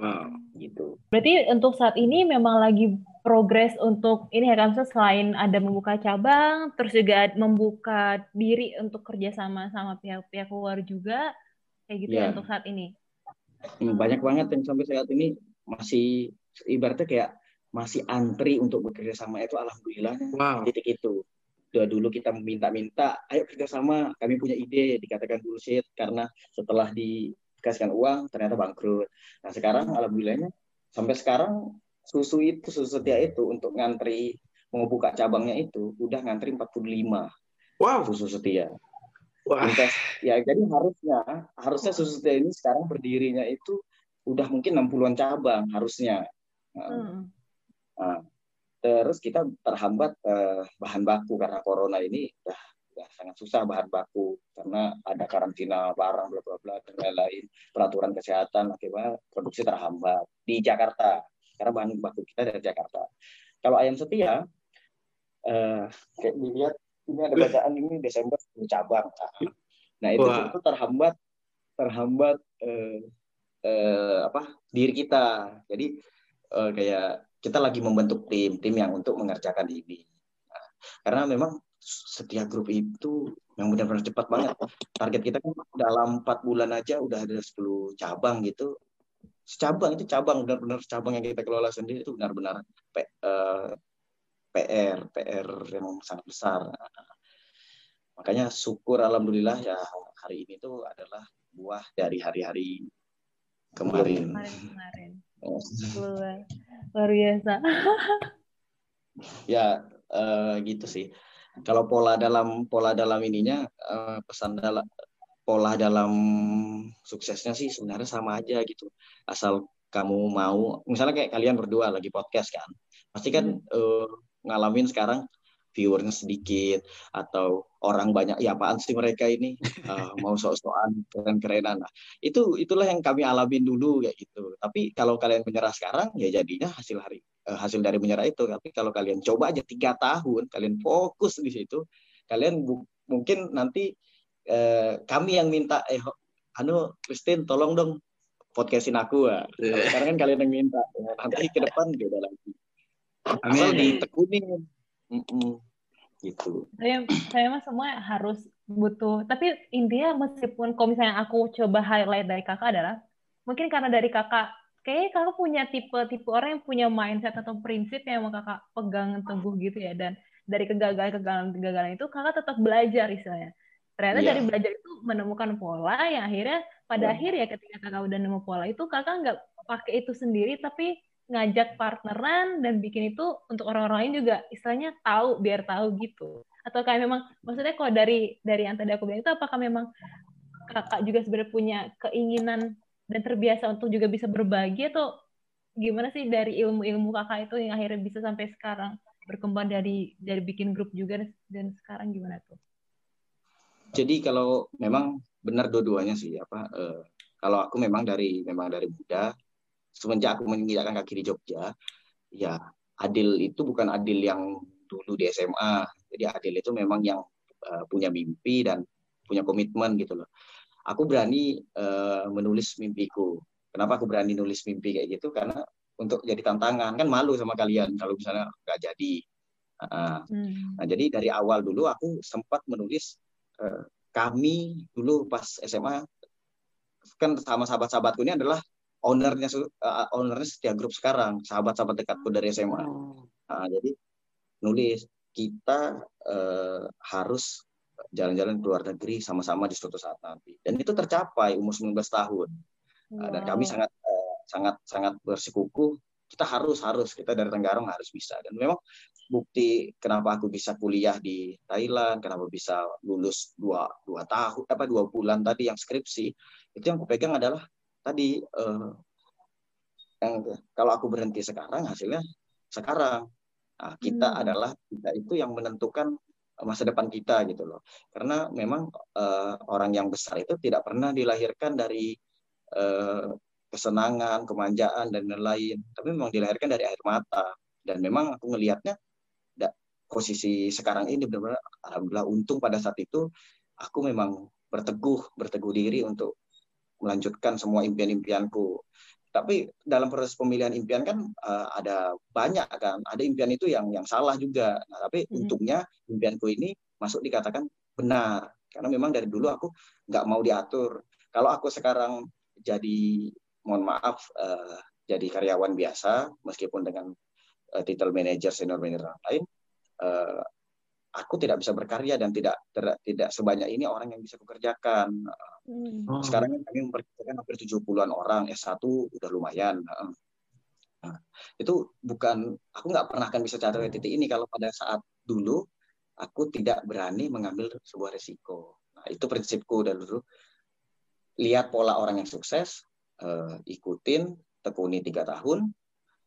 Wow. Gitu. Berarti untuk saat ini memang lagi progres untuk ini ya kan selain ada membuka cabang, terus juga membuka diri untuk kerjasama sama pihak-pihak luar juga, kayak gitu ya. ya untuk saat ini. Hmm, banyak banget yang sampai saat ini masih ibaratnya kayak masih antri untuk bekerja sama itu alhamdulillah wow. titik itu. Udah dulu kita meminta-minta, ayo kerja sama, kami punya ide, dikatakan bullshit karena setelah di kasihkan uang ternyata bangkrut. Nah sekarang alhamdulillahnya sampai sekarang susu itu susu setia itu untuk ngantri mau buka cabangnya itu udah ngantri 45. Wow. Susu setia. Wah. Invest, ya jadi harusnya harusnya susu setia ini sekarang berdirinya itu udah mungkin 60-an cabang harusnya. Nah, hmm. nah, terus kita terhambat eh, bahan baku karena corona ini udah ya sangat susah bahan baku karena ada karantina barang bla bla bla dan lain-lain. Peraturan kesehatan akibatnya produksi terhambat di Jakarta. Karena bahan baku kita dari Jakarta. Kalau ayam setia eh, kayak dilihat ini ada bacaan ini Desember cabang. Nah itu itu terhambat terhambat eh, eh, apa diri kita. Jadi eh, kayak kita lagi membentuk tim tim yang untuk mengerjakan ini nah, karena memang setiap grup itu yang benar-benar cepat banget. Target kita kan dalam empat bulan aja udah ada 10 cabang gitu. Cabang itu cabang benar-benar cabang yang kita kelola sendiri itu benar-benar uh, PR PR yang sangat besar. Makanya syukur alhamdulillah ya hari ini tuh adalah buah dari hari-hari kemarin. Kemarin-kemarin. Luar, luar biasa. [LAUGHS] ya uh, gitu sih kalau pola dalam pola dalam ininya uh, pesan dalam pola dalam suksesnya sih sebenarnya sama aja gitu asal kamu mau misalnya kayak kalian berdua lagi podcast kan pasti kan hmm. uh, ngalamin sekarang viewernya sedikit atau orang banyak ya apaan sih mereka ini uh, [LAUGHS] mau sok-sokan keren-kerenan nah, itu itulah yang kami alamin dulu kayak gitu tapi kalau kalian menyerah sekarang ya jadinya hasil hari uh, hasil dari menyerah itu tapi kalau kalian coba aja tiga tahun kalian fokus di situ kalian mungkin nanti uh, kami yang minta eh anu Christine tolong dong podcastin aku ya. Sekarang kan kalian yang minta. Ya, nanti ke depan beda lagi. Asal ditekunin Mm-mm. gitu. Saya, saya mah semua harus butuh. Tapi intinya meskipun kalau misalnya aku coba highlight dari kakak adalah mungkin karena dari kakak kayak kakak punya tipe-tipe orang yang punya mindset atau prinsip yang mau kakak pegang teguh gitu ya dan dari kegagalan kegagalan kegagalan itu kakak tetap belajar istilahnya ternyata yeah. dari belajar itu menemukan pola yang akhirnya pada yeah. akhir ya ketika kakak udah nemu pola itu kakak nggak pakai itu sendiri tapi ngajak partneran dan bikin itu untuk orang-orang lain juga istilahnya tahu biar tahu gitu atau kayak memang maksudnya kalau dari dari yang tadi aku bilang itu apakah memang kakak juga sebenarnya punya keinginan dan terbiasa untuk juga bisa berbagi atau gimana sih dari ilmu-ilmu kakak itu yang akhirnya bisa sampai sekarang berkembang dari dari bikin grup juga dan sekarang gimana tuh? Jadi kalau memang benar dua-duanya sih apa eh, kalau aku memang dari memang dari muda semenjak aku menginjakkan kaki di Jogja, ya Adil itu bukan Adil yang dulu di SMA. Jadi Adil itu memang yang uh, punya mimpi dan punya komitmen gitu loh. Aku berani uh, menulis mimpiku. Kenapa aku berani nulis mimpi kayak gitu? Karena untuk jadi tantangan kan malu sama kalian kalau misalnya nggak jadi. Uh, hmm. Nah jadi dari awal dulu aku sempat menulis uh, kami dulu pas SMA kan sama sahabat-sahabatku ini adalah ownernya uh, ownernya setiap grup sekarang sahabat-sahabat dekatku dari SMA oh. nah, jadi nulis kita uh, harus jalan-jalan ke luar negeri sama-sama di suatu saat nanti dan itu tercapai umur 19 tahun wow. uh, dan kami sangat uh, sangat sangat bersikukuh kita harus harus kita dari Tenggarong harus bisa dan memang bukti kenapa aku bisa kuliah di Thailand kenapa bisa lulus dua dua tahun apa dua bulan tadi yang skripsi itu yang aku pegang adalah tadi uh, yang kalau aku berhenti sekarang hasilnya sekarang. Nah, kita hmm. adalah kita itu yang menentukan masa depan kita gitu loh. Karena memang uh, orang yang besar itu tidak pernah dilahirkan dari uh, kesenangan kemanjaan dan lain-lain. Tapi memang dilahirkan dari air mata. Dan memang aku ngelihatnya posisi sekarang ini benar-benar alhamdulillah untung pada saat itu aku memang berteguh berteguh diri untuk melanjutkan semua impian-impianku. Tapi dalam proses pemilihan impian kan uh, ada banyak kan. Ada impian itu yang yang salah juga. Nah, tapi hmm. untungnya impianku ini masuk dikatakan benar. Karena memang dari dulu aku nggak mau diatur. Kalau aku sekarang jadi mohon maaf uh, jadi karyawan biasa meskipun dengan uh, titel manajer senior manager lain uh, aku tidak bisa berkarya dan tidak ter, tidak sebanyak ini orang yang bisa kukerjakan. Hmm. Oh. Sekarang kan kami memperkerjakan hampir 70-an orang, S1 udah lumayan. Nah, itu bukan aku nggak pernah akan bisa capai titik ini kalau pada saat dulu aku tidak berani mengambil sebuah resiko. Nah, itu prinsipku dari dulu. Lihat pola orang yang sukses, uh, ikutin, tekuni tiga tahun,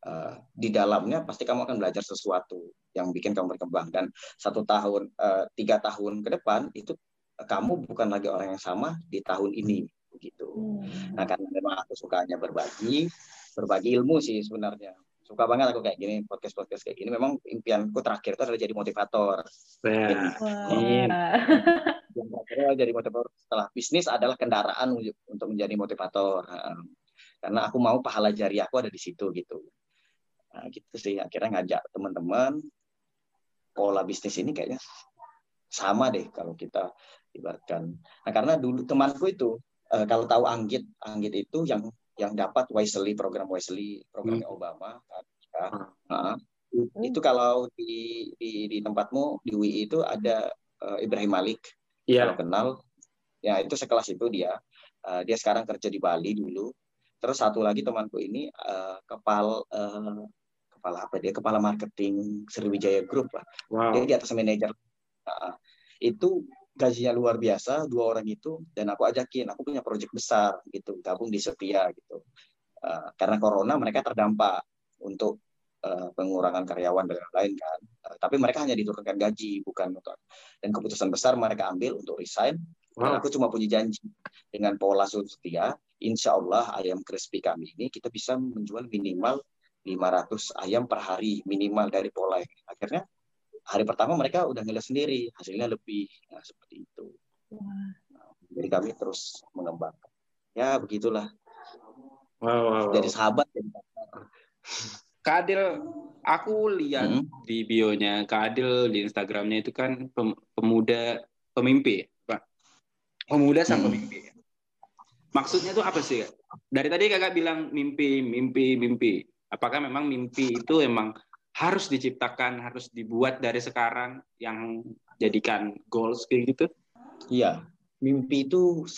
uh, di dalamnya pasti kamu akan belajar sesuatu yang bikin kamu berkembang. Dan satu tahun uh, tiga tahun ke depan itu kamu bukan lagi orang yang sama di tahun ini begitu. Hmm. nah karena memang aku sukanya berbagi berbagi ilmu sih sebenarnya. Suka banget aku kayak gini podcast podcast kayak gini. Memang impianku terakhir itu adalah jadi motivator. Nah, yang terakhir jadi motivator setelah bisnis adalah kendaraan untuk menjadi motivator karena aku mau pahala jari aku ada di situ gitu nah gitu sih akhirnya ngajak teman-teman pola bisnis ini kayaknya sama deh kalau kita ibaratkan. Nah karena dulu temanku itu uh, kalau tahu Anggit, Anggit itu yang yang dapat Wisely program Wisely programnya hmm. Obama. Kan, ya. Nah, itu kalau di, di di tempatmu di UI itu ada uh, Ibrahim Malik yeah. kalau kenal ya itu sekelas itu dia uh, dia sekarang kerja di Bali dulu terus satu lagi temanku ini uh, kepal uh, kepala apa dia kepala marketing Sriwijaya Group lah. Wow. dia di atas manajer. Nah, itu gajinya luar biasa dua orang itu dan aku ajakin aku punya proyek besar gitu gabung di Setia gitu. Uh, karena corona mereka terdampak untuk uh, pengurangan karyawan dan lain-lain kan. Uh, tapi mereka hanya diturunkan gaji bukan untuk dan keputusan besar mereka ambil untuk resign. Wow. dan aku cuma punya janji dengan pola Setia insya Allah ayam crispy kami ini kita bisa menjual minimal 500 ayam per hari minimal dari pola ini. Akhirnya hari pertama mereka udah ngeliat sendiri hasilnya lebih nah, seperti itu. Nah, jadi kami terus mengembangkan. Ya begitulah. Wow, wow, wow. Dari sahabat jadi Kadil, aku lihat hmm? di bionya Kadil di Instagramnya itu kan pemuda pemimpi, Pak. Pemuda sang hmm. pemimpi. Maksudnya tuh apa sih? Dari tadi kakak bilang mimpi, mimpi, mimpi apakah memang mimpi itu emang harus diciptakan, harus dibuat dari sekarang yang jadikan goals kayak gitu? Iya, mimpi itu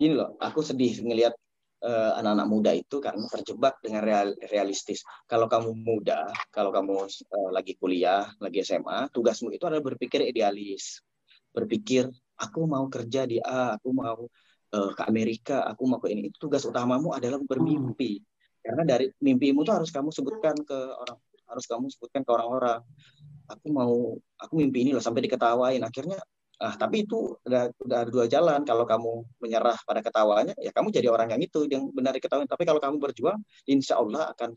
ini loh, aku sedih ngelihat uh, anak-anak muda itu karena terjebak dengan real, realistis. Kalau kamu muda, kalau kamu uh, lagi kuliah, lagi SMA, tugasmu itu adalah berpikir idealis. Berpikir aku mau kerja di A, aku mau uh, ke Amerika, aku mau ke ini. Itu tugas utamamu adalah bermimpi. Karena dari mimpimu tuh harus kamu sebutkan ke orang harus kamu sebutkan ke orang-orang. Aku mau aku mimpi ini loh sampai diketawain. Akhirnya ah tapi itu udah udah ada dua jalan. Kalau kamu menyerah pada ketawanya ya kamu jadi orang yang itu yang benar diketahui tapi kalau kamu berjuang insya Allah akan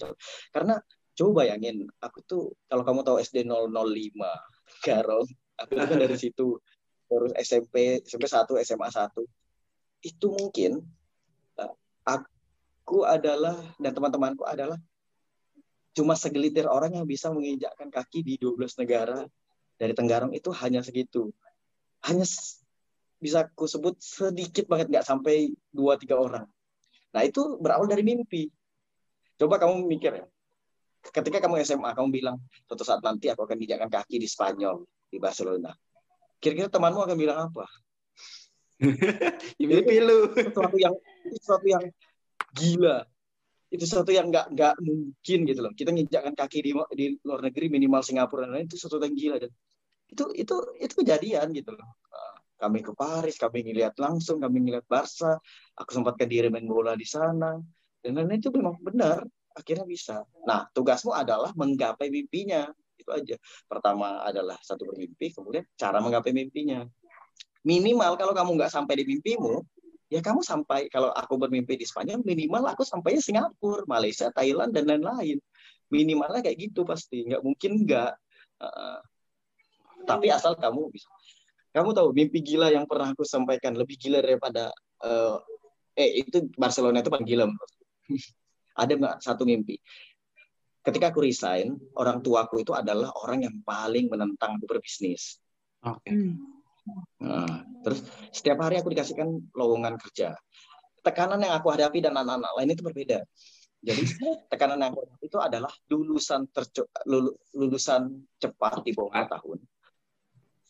karena coba bayangin aku tuh kalau kamu tahu SD 005 Garong aku kan dari [LAUGHS] situ terus SMP SMP 1 SMA 1 itu mungkin uh, aku adalah dan teman-temanku adalah cuma segelitir orang yang bisa menginjakkan kaki di 12 negara dari Tenggarong itu hanya segitu. Hanya bisa aku sebut sedikit banget nggak sampai dua tiga orang. Nah itu berawal dari mimpi. Coba kamu mikir ya. Ketika kamu SMA, kamu bilang suatu saat nanti aku akan menginjakkan kaki di Spanyol, di Barcelona. Kira-kira temanmu akan bilang apa? [LAUGHS] mimpi lu. Sesuatu yang sesuatu yang gila. Itu sesuatu yang nggak nggak mungkin gitu loh. Kita nginjakkan kaki di di luar negeri minimal Singapura dan lain itu sesuatu yang gila. Dan itu itu itu kejadian gitu loh. Kami ke Paris, kami ngeliat langsung, kami ngeliat Barca, aku sempatkan diri main bola di sana, dan lain-lain itu memang benar, akhirnya bisa. Nah, tugasmu adalah menggapai mimpinya, itu aja. Pertama adalah satu bermimpi, kemudian cara menggapai mimpinya. Minimal kalau kamu nggak sampai di mimpimu, ya kamu sampai kalau aku bermimpi di Spanyol minimal aku sampainya Singapura, Malaysia, Thailand dan lain-lain. Minimalnya kayak gitu pasti, nggak mungkin nggak. Uh, tapi asal kamu bisa. Kamu tahu mimpi gila yang pernah aku sampaikan lebih gila daripada uh, eh itu Barcelona itu paling gila. [LAUGHS] Ada nggak satu mimpi? Ketika aku resign, orang tuaku itu adalah orang yang paling menentang aku berbisnis. Oke. Okay. Hmm. Nah, terus setiap hari aku dikasihkan lowongan kerja. Tekanan yang aku hadapi dan anak-anak lain itu berbeda. Jadi [LAUGHS] tekanan yang aku hadapi itu adalah lulusan terce lulusan cepat di bawah tahun,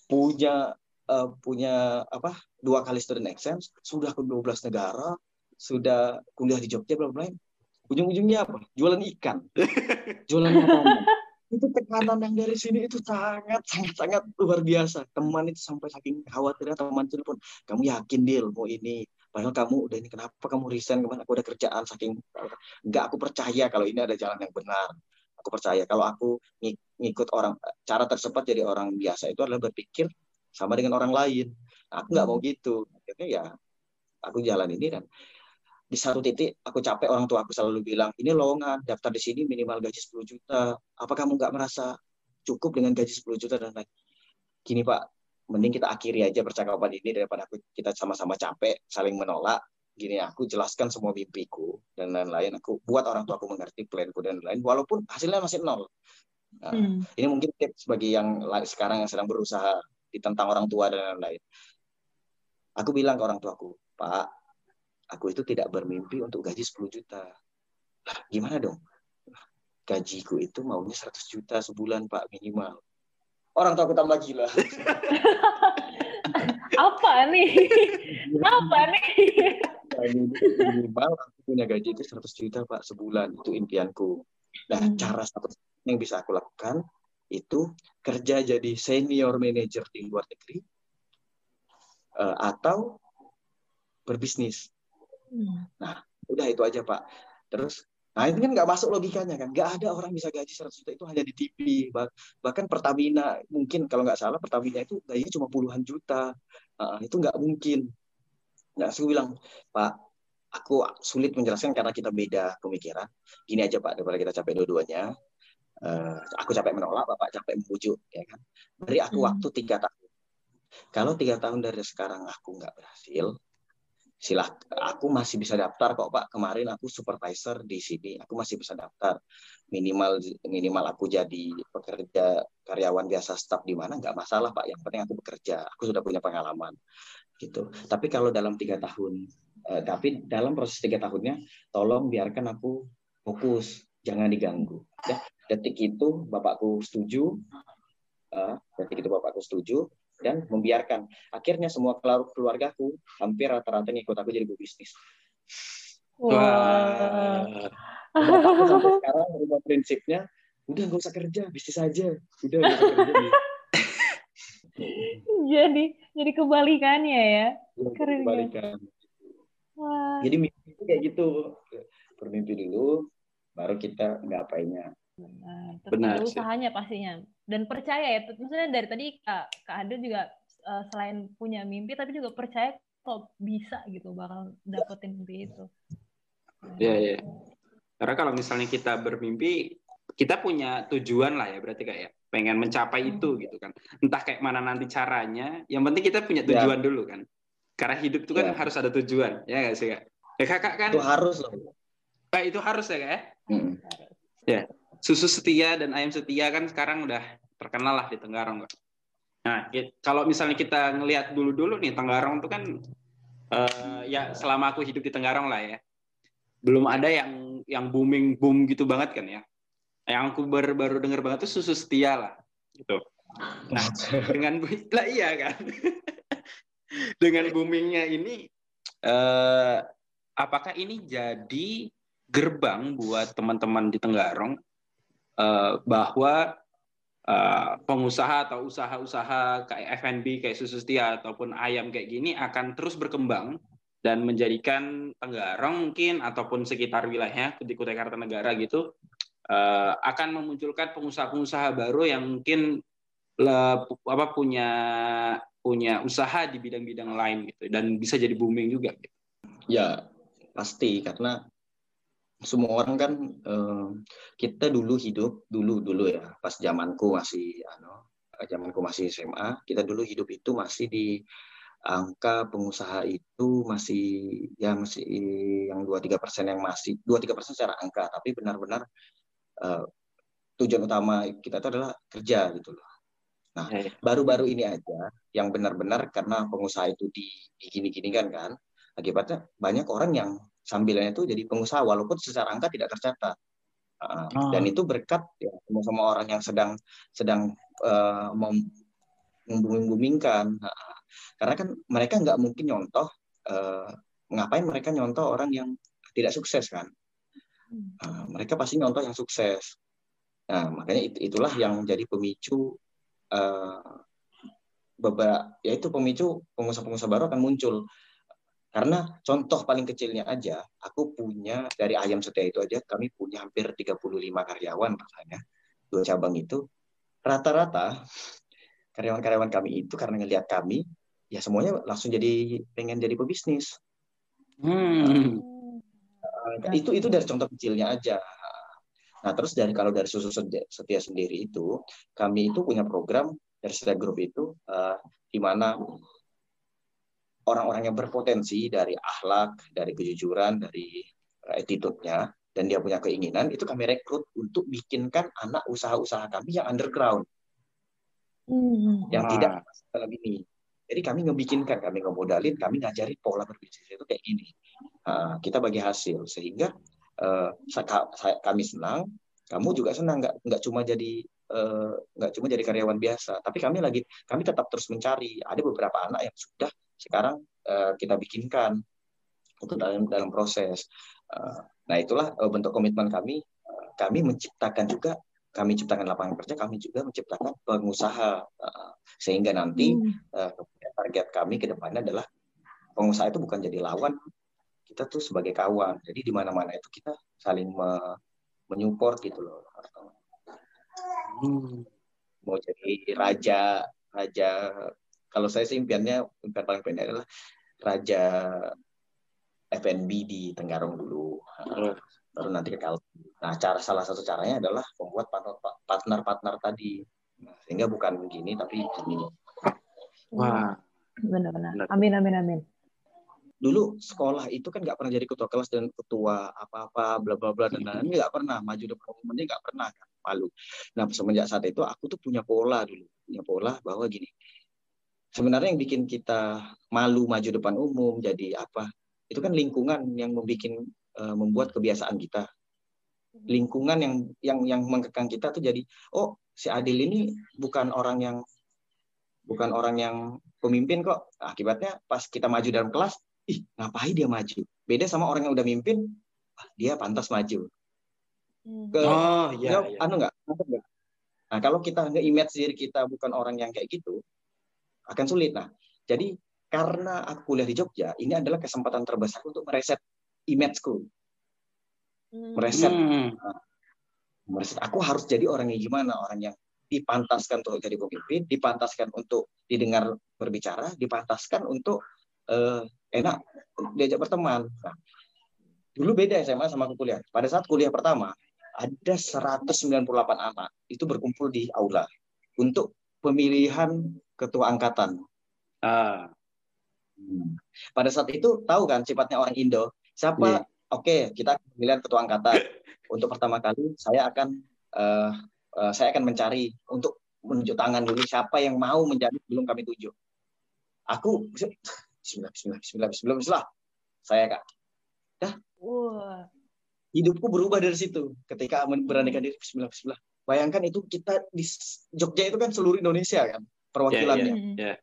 punya uh, punya apa dua kali student exchange, sudah ke 12 negara, sudah kuliah di Jogja, bla bla ujung-ujungnya apa? Jualan ikan, [LAUGHS] jualan makanan. Itu tekanan yang dari sini itu sangat sangat sangat luar biasa. Teman itu sampai saking khawatirnya teman itu pun kamu yakin deal mau ini? Padahal kamu udah ini kenapa kamu resign? Ke mana aku udah kerjaan saking nggak aku percaya kalau ini ada jalan yang benar. Aku percaya kalau aku ngikut orang cara tersebut jadi orang biasa itu adalah berpikir sama dengan orang lain. Nah, aku nggak mau gitu. Akhirnya ya aku jalan ini dan di satu titik aku capek orang tua aku selalu bilang ini lowongan daftar di sini minimal gaji 10 juta. Apa kamu nggak merasa cukup dengan gaji 10 juta dan lain gini pak. Mending kita akhiri aja percakapan ini daripada aku kita sama-sama capek saling menolak. Gini aku jelaskan semua mimpiku dan lain-lain. Aku buat orang tua aku mengerti planku dan lain walaupun hasilnya masih nol. Nah, hmm. ini mungkin tips bagi yang sekarang yang sedang berusaha ditentang orang tua dan lain-lain. Aku bilang ke orang tuaku pak aku itu tidak bermimpi untuk gaji 10 juta. Lah, gimana dong? gajiku itu maunya 100 juta sebulan, Pak, minimal. Orang tua aku tambah gila. [LAUGHS] Apa nih? Apa nih? minimal aku punya gaji itu 100 juta, Pak, sebulan. Itu impianku. Nah, hmm. cara satu yang bisa aku lakukan itu kerja jadi senior manager di luar negeri uh, atau berbisnis Nah, udah itu aja Pak. Terus, nah ini kan nggak masuk logikanya kan. Nggak ada orang bisa gaji 100 juta itu hanya di TV. Bahkan Pertamina, mungkin kalau nggak salah Pertamina itu gajinya cuma puluhan juta. Nah, itu nggak mungkin. Nah, saya bilang, Pak, aku sulit menjelaskan karena kita beda pemikiran. Gini aja Pak, daripada kita capek dua-duanya. Uh, aku capek menolak, Bapak capek membujuk, ya kan? Beri aku hmm. waktu tiga tahun. Kalau tiga tahun dari sekarang aku nggak berhasil, silah aku masih bisa daftar kok Pak. Kemarin aku supervisor di sini aku masih bisa daftar. Minimal minimal aku jadi pekerja karyawan biasa staff di mana nggak masalah Pak. Yang penting aku bekerja aku sudah punya pengalaman gitu. Tapi kalau dalam tiga tahun eh, tapi dalam proses tiga tahunnya tolong biarkan aku fokus jangan diganggu ya. Detik itu bapakku setuju uh, detik itu bapakku setuju dan membiarkan. Akhirnya semua keluargaku hampir rata-rata ngikut aku jadi bisnis. Wah. Wow. sampai sekarang berubah prinsipnya, udah nggak usah kerja, bisnis aja. Udah nggak usah kerja. jadi jadi kebalikannya ya. Iya, Keren ya. kebalikan. Wah. Jadi mimpi kayak gitu. Bermimpi dulu, baru kita Nah, Benar. usahanya pastinya dan percaya ya. Maksudnya dari tadi Kak, Kak Adel juga uh, selain punya mimpi tapi juga percaya kalau bisa gitu bakal dapetin mimpi itu. Iya, iya. Karena kalau misalnya kita bermimpi, kita punya tujuan lah ya berarti kayak ya. pengen mencapai hmm. itu gitu kan. Entah kayak mana nanti caranya, yang penting kita punya ya. tujuan ya. dulu kan. Karena hidup itu kan ya. harus ada tujuan, ya nggak sih kak? Ya kakak kan? Itu harus loh. Eh, itu harus ya kak ya? Hmm. Ya susu setia dan ayam setia kan sekarang udah terkenal lah di Tenggarong. Nah, kalau misalnya kita ngelihat dulu-dulu nih Tenggarong itu kan uh, ya selama aku hidup di Tenggarong lah ya, belum ada yang yang booming boom gitu banget kan ya. Yang aku baru baru dengar banget tuh susu setia lah, gitu. Nah, dengan lah iya kan. [LAUGHS] dengan boomingnya ini, uh, apakah ini jadi gerbang buat teman-teman di Tenggarong bahwa uh, pengusaha atau usaha-usaha kayak F&B kayak susu setia ataupun ayam kayak gini akan terus berkembang dan menjadikan Tenggarong mungkin ataupun sekitar wilayahnya di Kutai Kartanegara gitu uh, akan memunculkan pengusaha-pengusaha baru yang mungkin le, apa punya punya usaha di bidang-bidang lain gitu dan bisa jadi booming juga gitu. Ya, pasti karena semua orang kan uh, kita dulu hidup dulu dulu ya pas zamanku masih ano zamanku masih SMA kita dulu hidup itu masih di angka pengusaha itu masih ya masih yang dua tiga persen yang masih dua tiga persen secara angka tapi benar-benar uh, tujuan utama kita itu adalah kerja gitu loh. Nah ya, ya. baru-baru ini aja yang benar-benar karena pengusaha itu di, gini-gini kan kan akibatnya banyak orang yang sambilannya itu jadi pengusaha walaupun secara angka tidak tercatat. Uh, oh. Dan itu berkat ya, semua orang yang sedang sedang uh, membuming-bumingkan. Uh, karena kan mereka nggak mungkin nyontoh, uh, ngapain mereka nyontoh orang yang tidak sukses kan? Uh, mereka pasti nyontoh yang sukses. Nah, makanya it, itulah yang jadi pemicu uh, beberapa, yaitu pemicu pengusaha-pengusaha baru akan muncul. Karena contoh paling kecilnya aja, aku punya dari ayam setia itu aja, kami punya hampir 35 karyawan rasanya, dua cabang itu. Rata-rata karyawan-karyawan kami itu karena ngelihat kami ya semuanya langsung jadi pengen jadi pebisnis. Hmm. Uh, itu itu dari contoh kecilnya aja. Nah terus dari kalau dari susu setia sendiri itu kami itu punya program dari setia grup itu uh, di mana orang-orang yang berpotensi dari akhlak, dari kejujuran, dari attitude-nya dan dia punya keinginan itu kami rekrut untuk bikinkan anak usaha-usaha kami yang underground hmm. yang ah. tidak dalam ini jadi kami ngebikinkan, kami ngemodalin, kami ngajarin pola berbisnis itu kayak gini. Uh, kita bagi hasil sehingga saya, kami senang, kamu juga senang nggak nggak cuma jadi uh, nggak cuma jadi karyawan biasa, tapi kami lagi kami tetap terus mencari. Ada beberapa anak yang sudah sekarang uh, kita bikinkan untuk dalam dalam proses. Uh, nah itulah uh, bentuk komitmen kami. Uh, kami menciptakan juga kami ciptakan lapangan kerja, kami juga menciptakan pengusaha sehingga nanti hmm. target kami ke depannya adalah pengusaha itu bukan jadi lawan, kita tuh sebagai kawan. Jadi di mana-mana itu kita saling me menyupport gitu loh. Hmm. Mau jadi raja, raja. Kalau saya sih impiannya impian paling pendek adalah raja FNB di Tenggarong dulu. Hmm baru nanti ke Kalti. Nah, cara salah satu caranya adalah membuat partner-partner tadi. Nah, sehingga bukan begini tapi begini. Wah, benar-benar. Amin, amin, amin. Dulu sekolah itu kan nggak pernah jadi ketua kelas dan ketua apa-apa, bla bla bla dan lain-lain nggak pernah maju depan umumnya nggak pernah kan malu. Nah semenjak saat itu aku tuh punya pola dulu, punya pola bahwa gini. Sebenarnya yang bikin kita malu maju depan umum jadi apa? Itu kan lingkungan yang membuat uh, membuat kebiasaan kita. Lingkungan yang yang yang mengekang kita tuh jadi oh si Adil ini bukan orang yang bukan orang yang pemimpin kok. Akibatnya pas kita maju dalam kelas ih ngapain dia maju? Beda sama orang yang udah mimpin ah, dia pantas maju. Hmm. ke oh iya, ya, anu nggak? Nah kalau kita nggak image diri kita bukan orang yang kayak gitu akan sulit. Nah jadi karena aku kuliah di Jogja ini adalah kesempatan terbesar untuk mereset imageku hmm. mereset. Hmm. mereset. Aku harus jadi orang yang gimana? Orang yang dipantaskan untuk jadi pemimpin dipantaskan untuk didengar berbicara dipantaskan untuk uh, enak diajak berteman. Nah, dulu beda SMA sama aku kuliah. Pada saat kuliah pertama ada 198 anak itu berkumpul di aula untuk pemilihan ketua angkatan. Ah. Hmm. Pada saat itu tahu kan sifatnya orang Indo, Siapa? Yeah. Oke, okay, kita pemilihan ketua angkatan. [COUGHS] Untuk pertama kali saya akan uh, uh, saya akan mencari untuk menunjuk tangan dulu siapa yang mau menjadi belum kami tunjuk. Aku bismillah bismillah bismillah bismillah, bismillah. Saya Kak. Dah. Wow. Hidupku berubah dari situ ketika beranikan diri bismillah bismillah. Bayangkan itu kita di Jogja itu kan seluruh Indonesia kan perwakilannya. Yeah, yeah, yeah.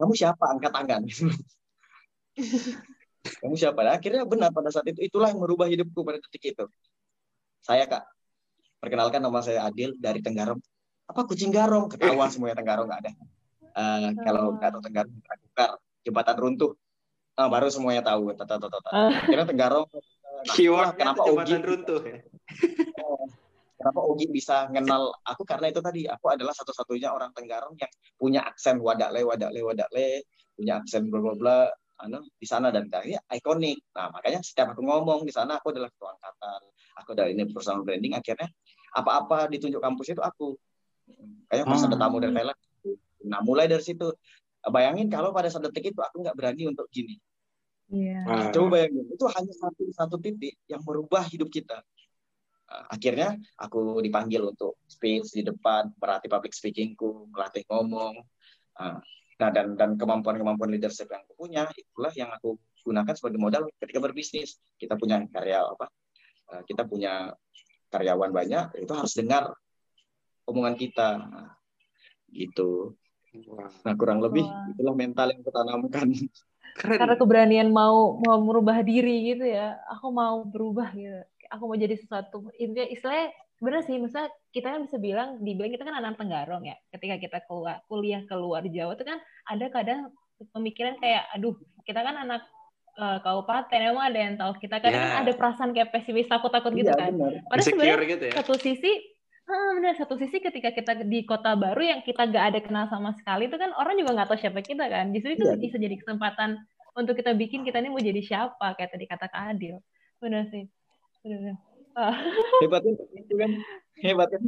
Kamu siapa angkat tangan? [LAUGHS] kamu siapa? Nah, akhirnya benar pada saat itu itulah yang merubah hidupku pada detik itu. Saya kak, perkenalkan nama saya Adil dari Tenggarong. apa kucing garong ketahuan [LAUGHS] semuanya tenggarong nggak ada uh, kalau nggak tahu tenggarong tukar jembatan runtuh uh, baru semuanya tahu tata tata tata kira tenggarong nah, keyword kenapa jembatan runtuh ya? [LAUGHS] kenapa Ogi bisa kenal aku? Karena itu tadi aku adalah satu-satunya orang Tenggarong yang punya aksen wadakle wadakle wadakle punya aksen bla bla bla anu di sana dan dari ikonik. Nah makanya setiap aku ngomong di sana aku adalah ketua angkatan aku dari ini personal branding akhirnya apa-apa ditunjuk kampus itu aku. Kayak pas ada tamu dari Thailand nah mulai dari situ. Bayangin kalau pada saat detik itu aku nggak berani untuk gini. Yeah. Coba bayangin, itu hanya satu satu titik yang merubah hidup kita. Akhirnya aku dipanggil untuk speech di depan, melatih public speakingku, melatih ngomong. Uh, nah dan dan kemampuan-kemampuan leadership yang aku punya itulah yang aku gunakan sebagai modal ketika berbisnis. Kita punya karya apa? Uh, kita punya karyawan banyak, itu harus dengar omongan kita. Gitu. Nah kurang lebih Wah. itulah mental yang kutanamkan. Keren. Karena keberanian mau mau merubah diri gitu ya. Aku mau berubah gitu aku mau jadi sesuatu. Intinya istilahnya benar sih misalnya kita kan bisa bilang dibilang kita kan anak Tenggarong ya. Ketika kita keluar kuliah keluar Jawa itu kan ada kadang pemikiran kayak aduh kita kan anak uh, kabupaten emang ada yang tahu kita kan, yeah. kan ada perasaan kayak pesimis takut takut gitu yeah, kan. padahal sebenarnya gitu ya? satu sisi Hmm, benar satu sisi ketika kita di kota baru yang kita gak ada kenal sama sekali itu kan orang juga nggak tahu siapa kita kan. Justru itu yeah. bisa jadi kesempatan untuk kita bikin kita ini mau jadi siapa kayak tadi kata Kak Adil. Benar sih Hebatnya itu kan hebatnya.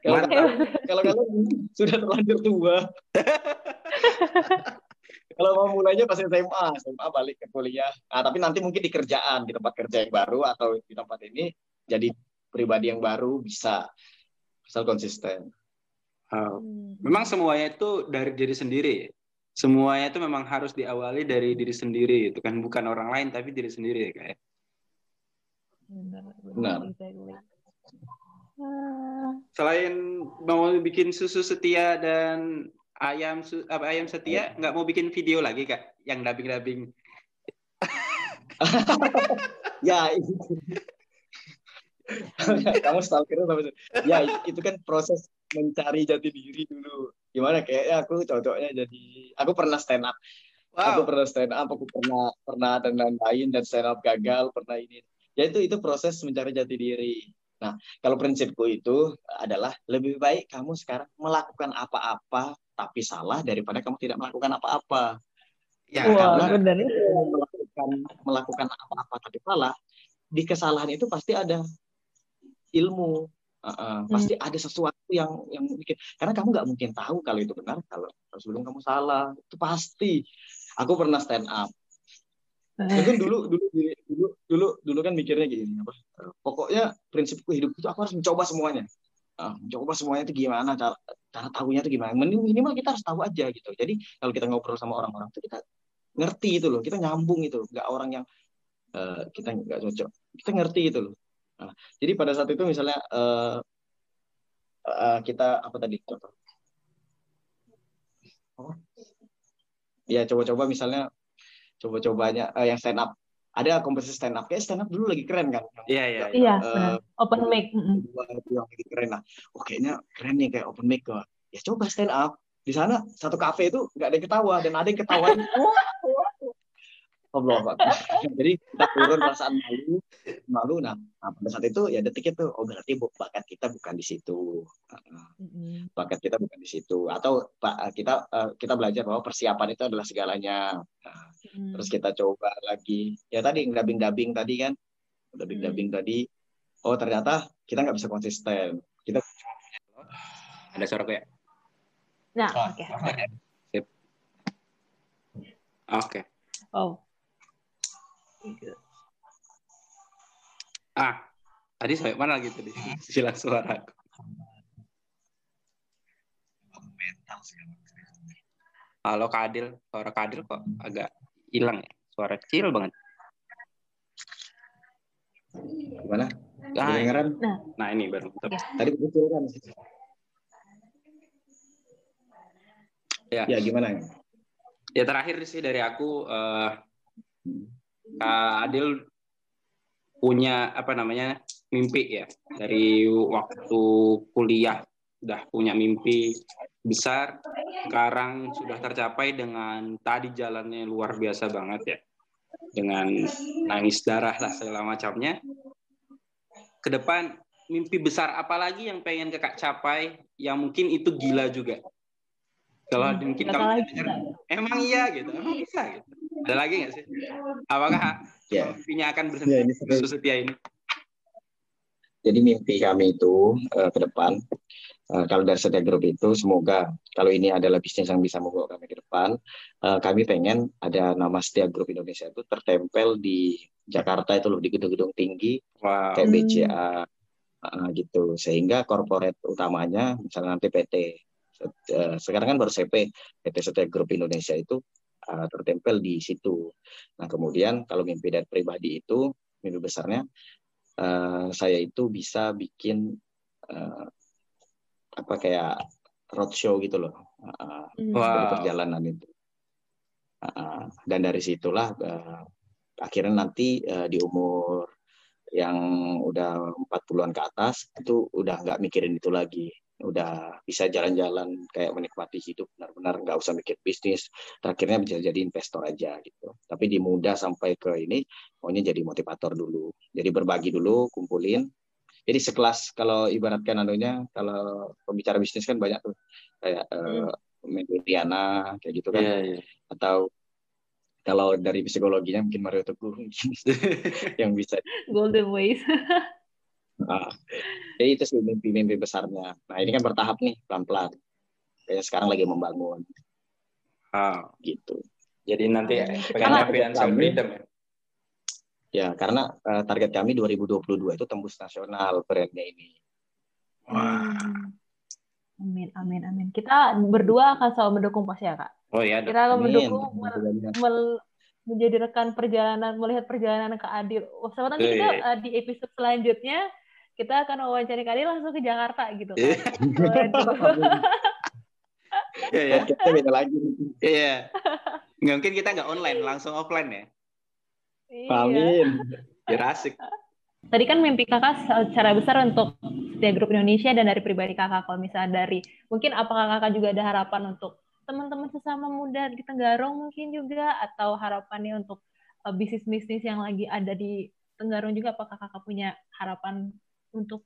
Kalau kalau kalau sudah terlanjur tua. [LAUGHS] kalau mau mulainya pas SMA, SMA balik ke kuliah. Nah, tapi nanti mungkin di kerjaan, di tempat kerja yang baru atau di tempat ini jadi pribadi yang baru bisa asal konsisten. Uh, memang semuanya itu dari diri sendiri. Semuanya itu memang harus diawali dari diri sendiri, itu kan bukan orang lain tapi diri sendiri kayak. Benar. Selain mau bikin susu setia dan ayam apa ayam setia, nggak mau bikin video lagi kak, yang dubbing-dubbing. [LAUGHS] ya itu. [LAUGHS] kamu stalker sama ya itu kan proses mencari jati diri dulu. Gimana? Kayaknya aku cocoknya jadi aku pernah stand up. Wow. aku pernah stand up aku pernah pernah dan lain-lain dan stand up gagal pernah ini ya itu itu proses mencari jati diri. Nah kalau prinsipku itu adalah lebih baik kamu sekarang melakukan apa-apa tapi salah daripada kamu tidak melakukan apa-apa. Ya Wah, karena benar. melakukan melakukan apa-apa tapi salah di kesalahan itu pasti ada ilmu. Uh, uh, pasti hmm. ada sesuatu yang yang bikin. Karena kamu nggak mungkin tahu kalau itu benar kalau sebelum kamu salah itu pasti. Aku pernah stand up itu [LAUGHS] dulu dulu dulu dulu dulu kan mikirnya gini apa pokoknya prinsipku hidup itu aku harus mencoba semuanya. Nah, mencoba semuanya itu gimana cara cara tahunya itu gimana. Minimal kita harus tahu aja gitu. Jadi kalau kita ngobrol sama orang-orang itu kita ngerti itu loh kita nyambung itu nggak orang yang uh, kita nggak cocok. Kita ngerti itu loh. Nah, jadi pada saat itu misalnya uh, uh, kita apa tadi? Contoh oh. ya coba-coba misalnya coba-cobanya uh, yang stand up. Ada kompetisi stand up. Kayak stand up dulu lagi keren kan? Iya iya. iya uh, open mic yang lagi keren. Lah oh kayaknya keren nih kayak open mic ya coba stand up. Di sana satu kafe itu nggak ada yang ketawa dan ada yang ketawa [LAUGHS] Allah [LAUGHS] Jadi kita turun perasaan malu, malu. Nah, nah, pada saat itu ya detik itu, oh berarti bakat kita bukan di situ, bakat kita bukan di situ. Atau pak kita eh, kita belajar bahwa persiapan itu adalah segalanya. Nah, mm. Terus kita coba lagi, ya tadi dubbing tadi kan, mm. tadi. Oh ternyata kita nggak bisa konsisten. Kita ada suara kayak. Nah, oke. Okay. Oke. Okay. Oh. Ah, tadi sampai mana lagi tadi? Silang suara. Halo Kadil, suara Kadil kok agak hilang ya? Suara kecil banget. Gimana? Nah, Nah. nah ini baru. Ya. Tadi kecil kan. Ya. ya gimana? Ya terakhir sih dari aku uh, Kak Adil punya apa namanya mimpi ya dari waktu kuliah udah punya mimpi besar, sekarang sudah tercapai dengan tadi jalannya luar biasa banget ya. Dengan nangis darah lah segala macamnya. Ke depan mimpi besar apa lagi yang pengen kakak capai yang mungkin itu gila juga? Kalau hmm, mungkin kalau emang iya gitu, emang bisa gitu. Ada lagi nggak sih? Apakah ya. mimpinya akan bersedia, ya, setia ini? Jadi mimpi kami itu uh, ke depan, uh, kalau dari Setia Group itu semoga kalau ini adalah bisnis yang bisa membawa kami ke depan, uh, kami pengen ada nama Setia Group Indonesia itu tertempel di Jakarta itu loh di gedung-gedung tinggi wow. kayak BCA uh, gitu, sehingga korporat utamanya misalnya nanti PT uh, sekarang kan baru CP PT Setia Group Indonesia itu uh, tertempel di situ. Nah kemudian kalau mimpi dari pribadi itu mimpi besarnya uh, saya itu bisa bikin uh, apa kayak roadshow gitu loh uh, wow. perjalanan itu uh, dan dari situlah uh, akhirnya nanti uh, di umur yang udah 40-an ke atas itu udah nggak mikirin itu lagi udah bisa jalan-jalan kayak menikmati hidup benar-benar nggak usah mikir bisnis. Terakhirnya bisa jadi investor aja gitu. Tapi di muda sampai ke ini maunya jadi motivator dulu. Jadi berbagi dulu kumpulin. Jadi sekelas kalau ibaratkan anunya kalau pembicara bisnis kan banyak tuh. Kayak hmm. uh, kayak gitu kan. Yeah, yeah. atau kalau dari psikologinya mungkin Mario Teguh. [LAUGHS] Yang bisa golden ways [LAUGHS] Nah, jadi itu sih mimpi-mimpi besarnya. Nah ini kan bertahap nih pelan-pelan. Kayak sekarang lagi membangun. Ah. Gitu. Jadi nanti pengen financial freedom ya? Ya, karena uh, target kami 2022 itu tembus nasional brandnya ini. Wah. Amin, amin, amin. Kita berdua akan selalu mendukung pasti ya, Kak? Oh iya. Kita akan mendukung menjadi rekan perjalanan, melihat perjalanan ke Adil. Oh, sama nanti kita uh, di episode selanjutnya kita akan wawancara kali langsung ke Jakarta gitu kan. Iya, [LAUGHS] iya. Kita beda lagi. Iya. Nggak mungkin kita nggak online, langsung offline ya. Iya. Amin. Biar asik. Tadi kan mimpi kakak secara besar untuk setiap grup Indonesia dan dari pribadi kakak. Kalau misalnya dari, mungkin apakah kakak juga ada harapan untuk teman-teman sesama muda di Tenggarong mungkin juga, atau harapannya untuk uh, bisnis-bisnis yang lagi ada di Tenggarong juga, apakah kakak punya harapan untuk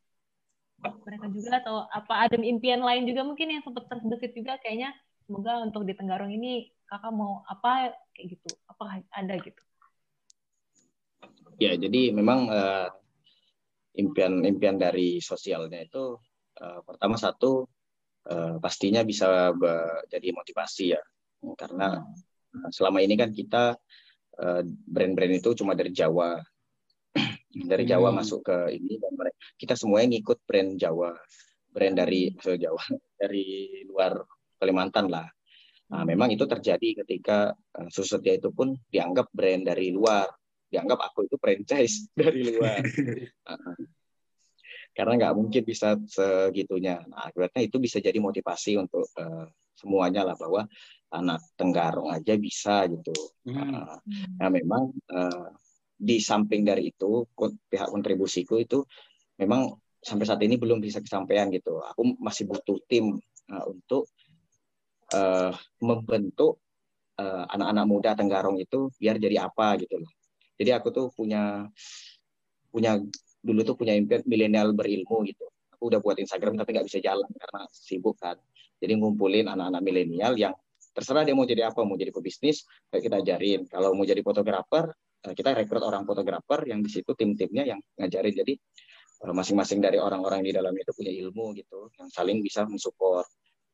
mereka juga atau apa ada impian lain juga mungkin yang sempat terbesit juga kayaknya. Semoga untuk di Tenggarong ini kakak mau apa kayak gitu. Apa ada gitu? Ya jadi memang uh, impian-impian dari sosialnya itu uh, pertama satu uh, pastinya bisa jadi motivasi ya. Karena hmm. selama ini kan kita brand-brand itu cuma dari Jawa dari Jawa hmm. masuk ke ini dan mereka kita semuanya ngikut brand Jawa brand dari maksud Jawa [LAUGHS] dari luar Kalimantan lah. Nah memang itu terjadi ketika uh, Susetia itu pun dianggap brand dari luar dianggap aku itu franchise [LAUGHS] dari luar. Uh, [LAUGHS] karena nggak mungkin bisa segitunya. Nah akhirnya itu bisa jadi motivasi untuk uh, semuanya lah bahwa anak Tenggarong aja bisa gitu. Uh, nah memang uh, di samping dari itu pihak kontribusiku itu memang sampai saat ini belum bisa kesampaian gitu. Aku masih butuh tim uh, untuk uh, membentuk uh, anak-anak muda Tenggarong itu biar jadi apa gitu loh. Jadi aku tuh punya punya dulu tuh punya impian milenial berilmu gitu. Aku udah buat Instagram tapi nggak bisa jalan karena sibuk kan. Jadi ngumpulin anak-anak milenial yang terserah dia mau jadi apa, mau jadi pebisnis, kita ajarin. Kalau mau jadi fotografer, Eh, kita rekrut orang fotografer yang di situ tim-timnya yang ngajarin jadi eh, masing-masing dari orang-orang di dalam itu punya ilmu gitu yang saling bisa mensupport.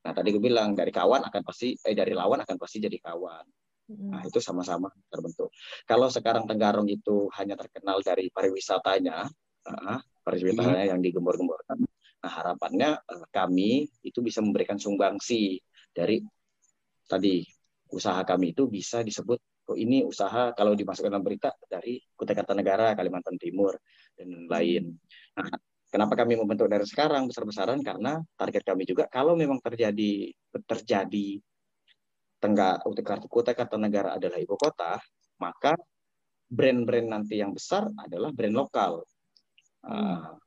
Nah tadi gue bilang dari kawan akan pasti eh dari lawan akan pasti jadi kawan. Nah itu sama-sama terbentuk. Kalau sekarang Tenggarong itu hanya terkenal dari pariwisatanya, uh, pariwisatanya hmm. yang digembor-gemborkan. Nah harapannya uh, kami itu bisa memberikan sumbangsi dari tadi usaha kami itu bisa disebut ini usaha kalau dimasukkan dalam berita dari Kutai Kartanegara, Kalimantan Timur dan lain. Nah, kenapa kami membentuk dari sekarang besar-besaran karena target kami juga kalau memang terjadi terjadi Tenggara Kutai Kartanegara adalah ibu kota, maka brand-brand nanti yang besar adalah brand lokal. Uh,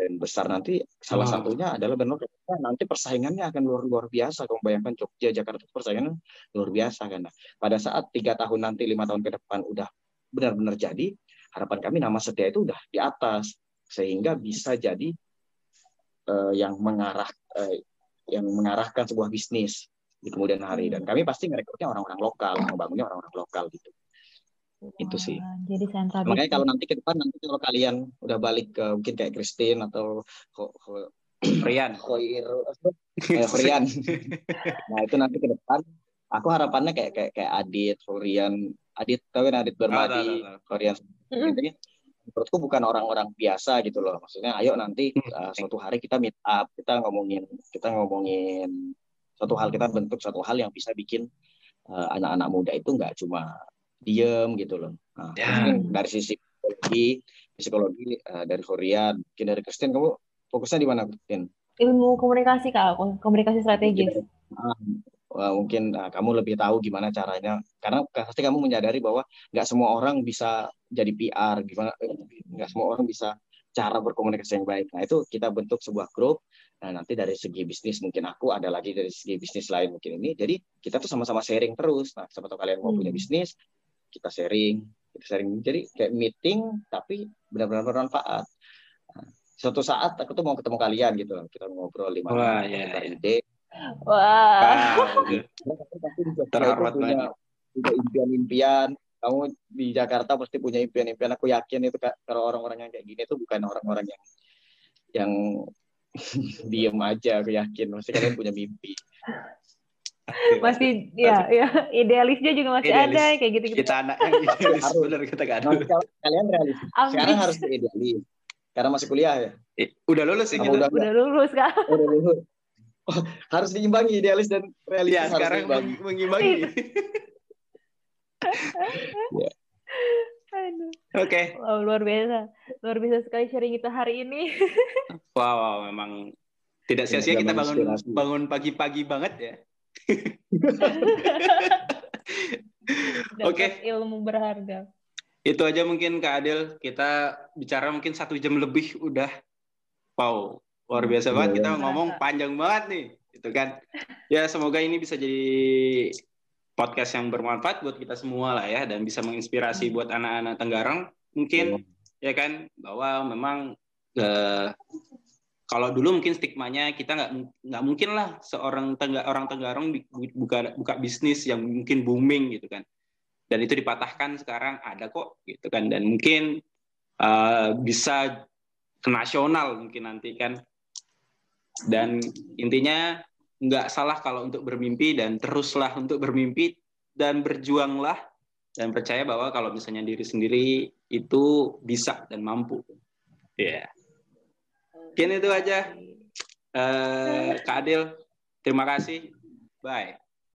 brand besar. Nanti salah oh. satunya adalah benar nanti persaingannya akan luar luar biasa. Kamu bayangkan Jogja Jakarta persaingannya luar biasa kan. Nah, pada saat tiga tahun nanti lima tahun ke depan udah benar-benar jadi harapan kami nama setia itu udah di atas. Sehingga bisa jadi uh, yang mengarah uh, yang mengarahkan sebuah bisnis di kemudian hari. Dan kami pasti ngerekrutnya orang-orang lokal membangunnya orang-orang lokal gitu itu sih. Jadi sentra Makanya kalau nanti ke depan nanti kalau kalian udah balik ke mungkin kayak Christine atau Rian, Hoir, eh, [LAUGHS] Rian. nah itu nanti ke depan aku harapannya kayak kayak kayak Adit, Rian, Adit tahu kan Adit Bermadi, oh, Rian. Intinya menurutku bukan orang-orang biasa gitu loh. Maksudnya ayo nanti uh, suatu hari kita meet up, kita ngomongin kita ngomongin suatu hal kita bentuk suatu hal yang bisa bikin eh, anak-anak uh, muda itu nggak cuma diem gitu loh. Nah, ya. dari sisi psikologi, psikologi uh, dari Korea, mungkin dari Kristen kamu fokusnya di mana, Kristen? Ilmu komunikasi kak, komunikasi strategis. uh, mungkin uh, kamu lebih tahu gimana caranya, karena pasti kamu menyadari bahwa nggak semua orang bisa jadi PR, gimana nggak semua orang bisa cara berkomunikasi yang baik. Nah itu kita bentuk sebuah grup. Nah nanti dari segi bisnis mungkin aku ada lagi dari segi bisnis lain mungkin ini. Jadi kita tuh sama-sama sharing terus. Nah siapa tahu kalian mau hmm. punya bisnis, kita sharing kita sharing. Jadi kayak meeting tapi benar-benar bermanfaat. Nah, suatu saat aku tuh mau ketemu kalian gitu kita ngobrol di mana iya, iya. ide. Wah. Terhormat punya, punya impian-impian. Kamu di Jakarta pasti punya impian-impian. Aku yakin itu kalau orang-orang yang kayak gini tuh bukan orang-orang yang yang [LAUGHS] diem aja aku yakin. Pasti kalian punya mimpi masih ya ya idealisnya juga masih Idealis. ada kayak [LAUGHS] gitu gitu kita anak yang idealis benar kita kan kalian realis. Sekarang harus idealis. Karena masih kuliah ya. Udah lulus sih kita. Udah, udah lulus kan udah lulus. Oh, harus diimbangi idealis dan realis. Ya, sekarang mengimbangi. Ya. Oke. Okay. Wow, luar biasa. Luar biasa sekali sharing kita hari ini. wow, wow, memang tidak sia-sia kita bangun bangun pagi-pagi banget ya. [LAUGHS] Oke. Okay. Ilmu berharga. Itu aja mungkin Kak Adil. Kita bicara mungkin satu jam lebih udah. Wow, luar biasa banget. Kita ngomong panjang banget nih. Itu kan. Ya semoga ini bisa jadi podcast yang bermanfaat buat kita semua lah ya dan bisa menginspirasi hmm. buat anak-anak Tenggarong mungkin ya kan bahwa memang uh, kalau dulu mungkin stigmanya kita nggak nggak mungkin lah seorang tengga, orang Tenggarong buka buka bisnis yang mungkin booming gitu kan. Dan itu dipatahkan sekarang ada kok gitu kan. Dan mungkin uh, bisa ke nasional mungkin nanti kan. Dan intinya nggak salah kalau untuk bermimpi dan teruslah untuk bermimpi dan berjuanglah dan percaya bahwa kalau misalnya diri sendiri itu bisa dan mampu. Ya yeah. Mungkin itu aja. Uh, Kak Adil, terima kasih. Bye.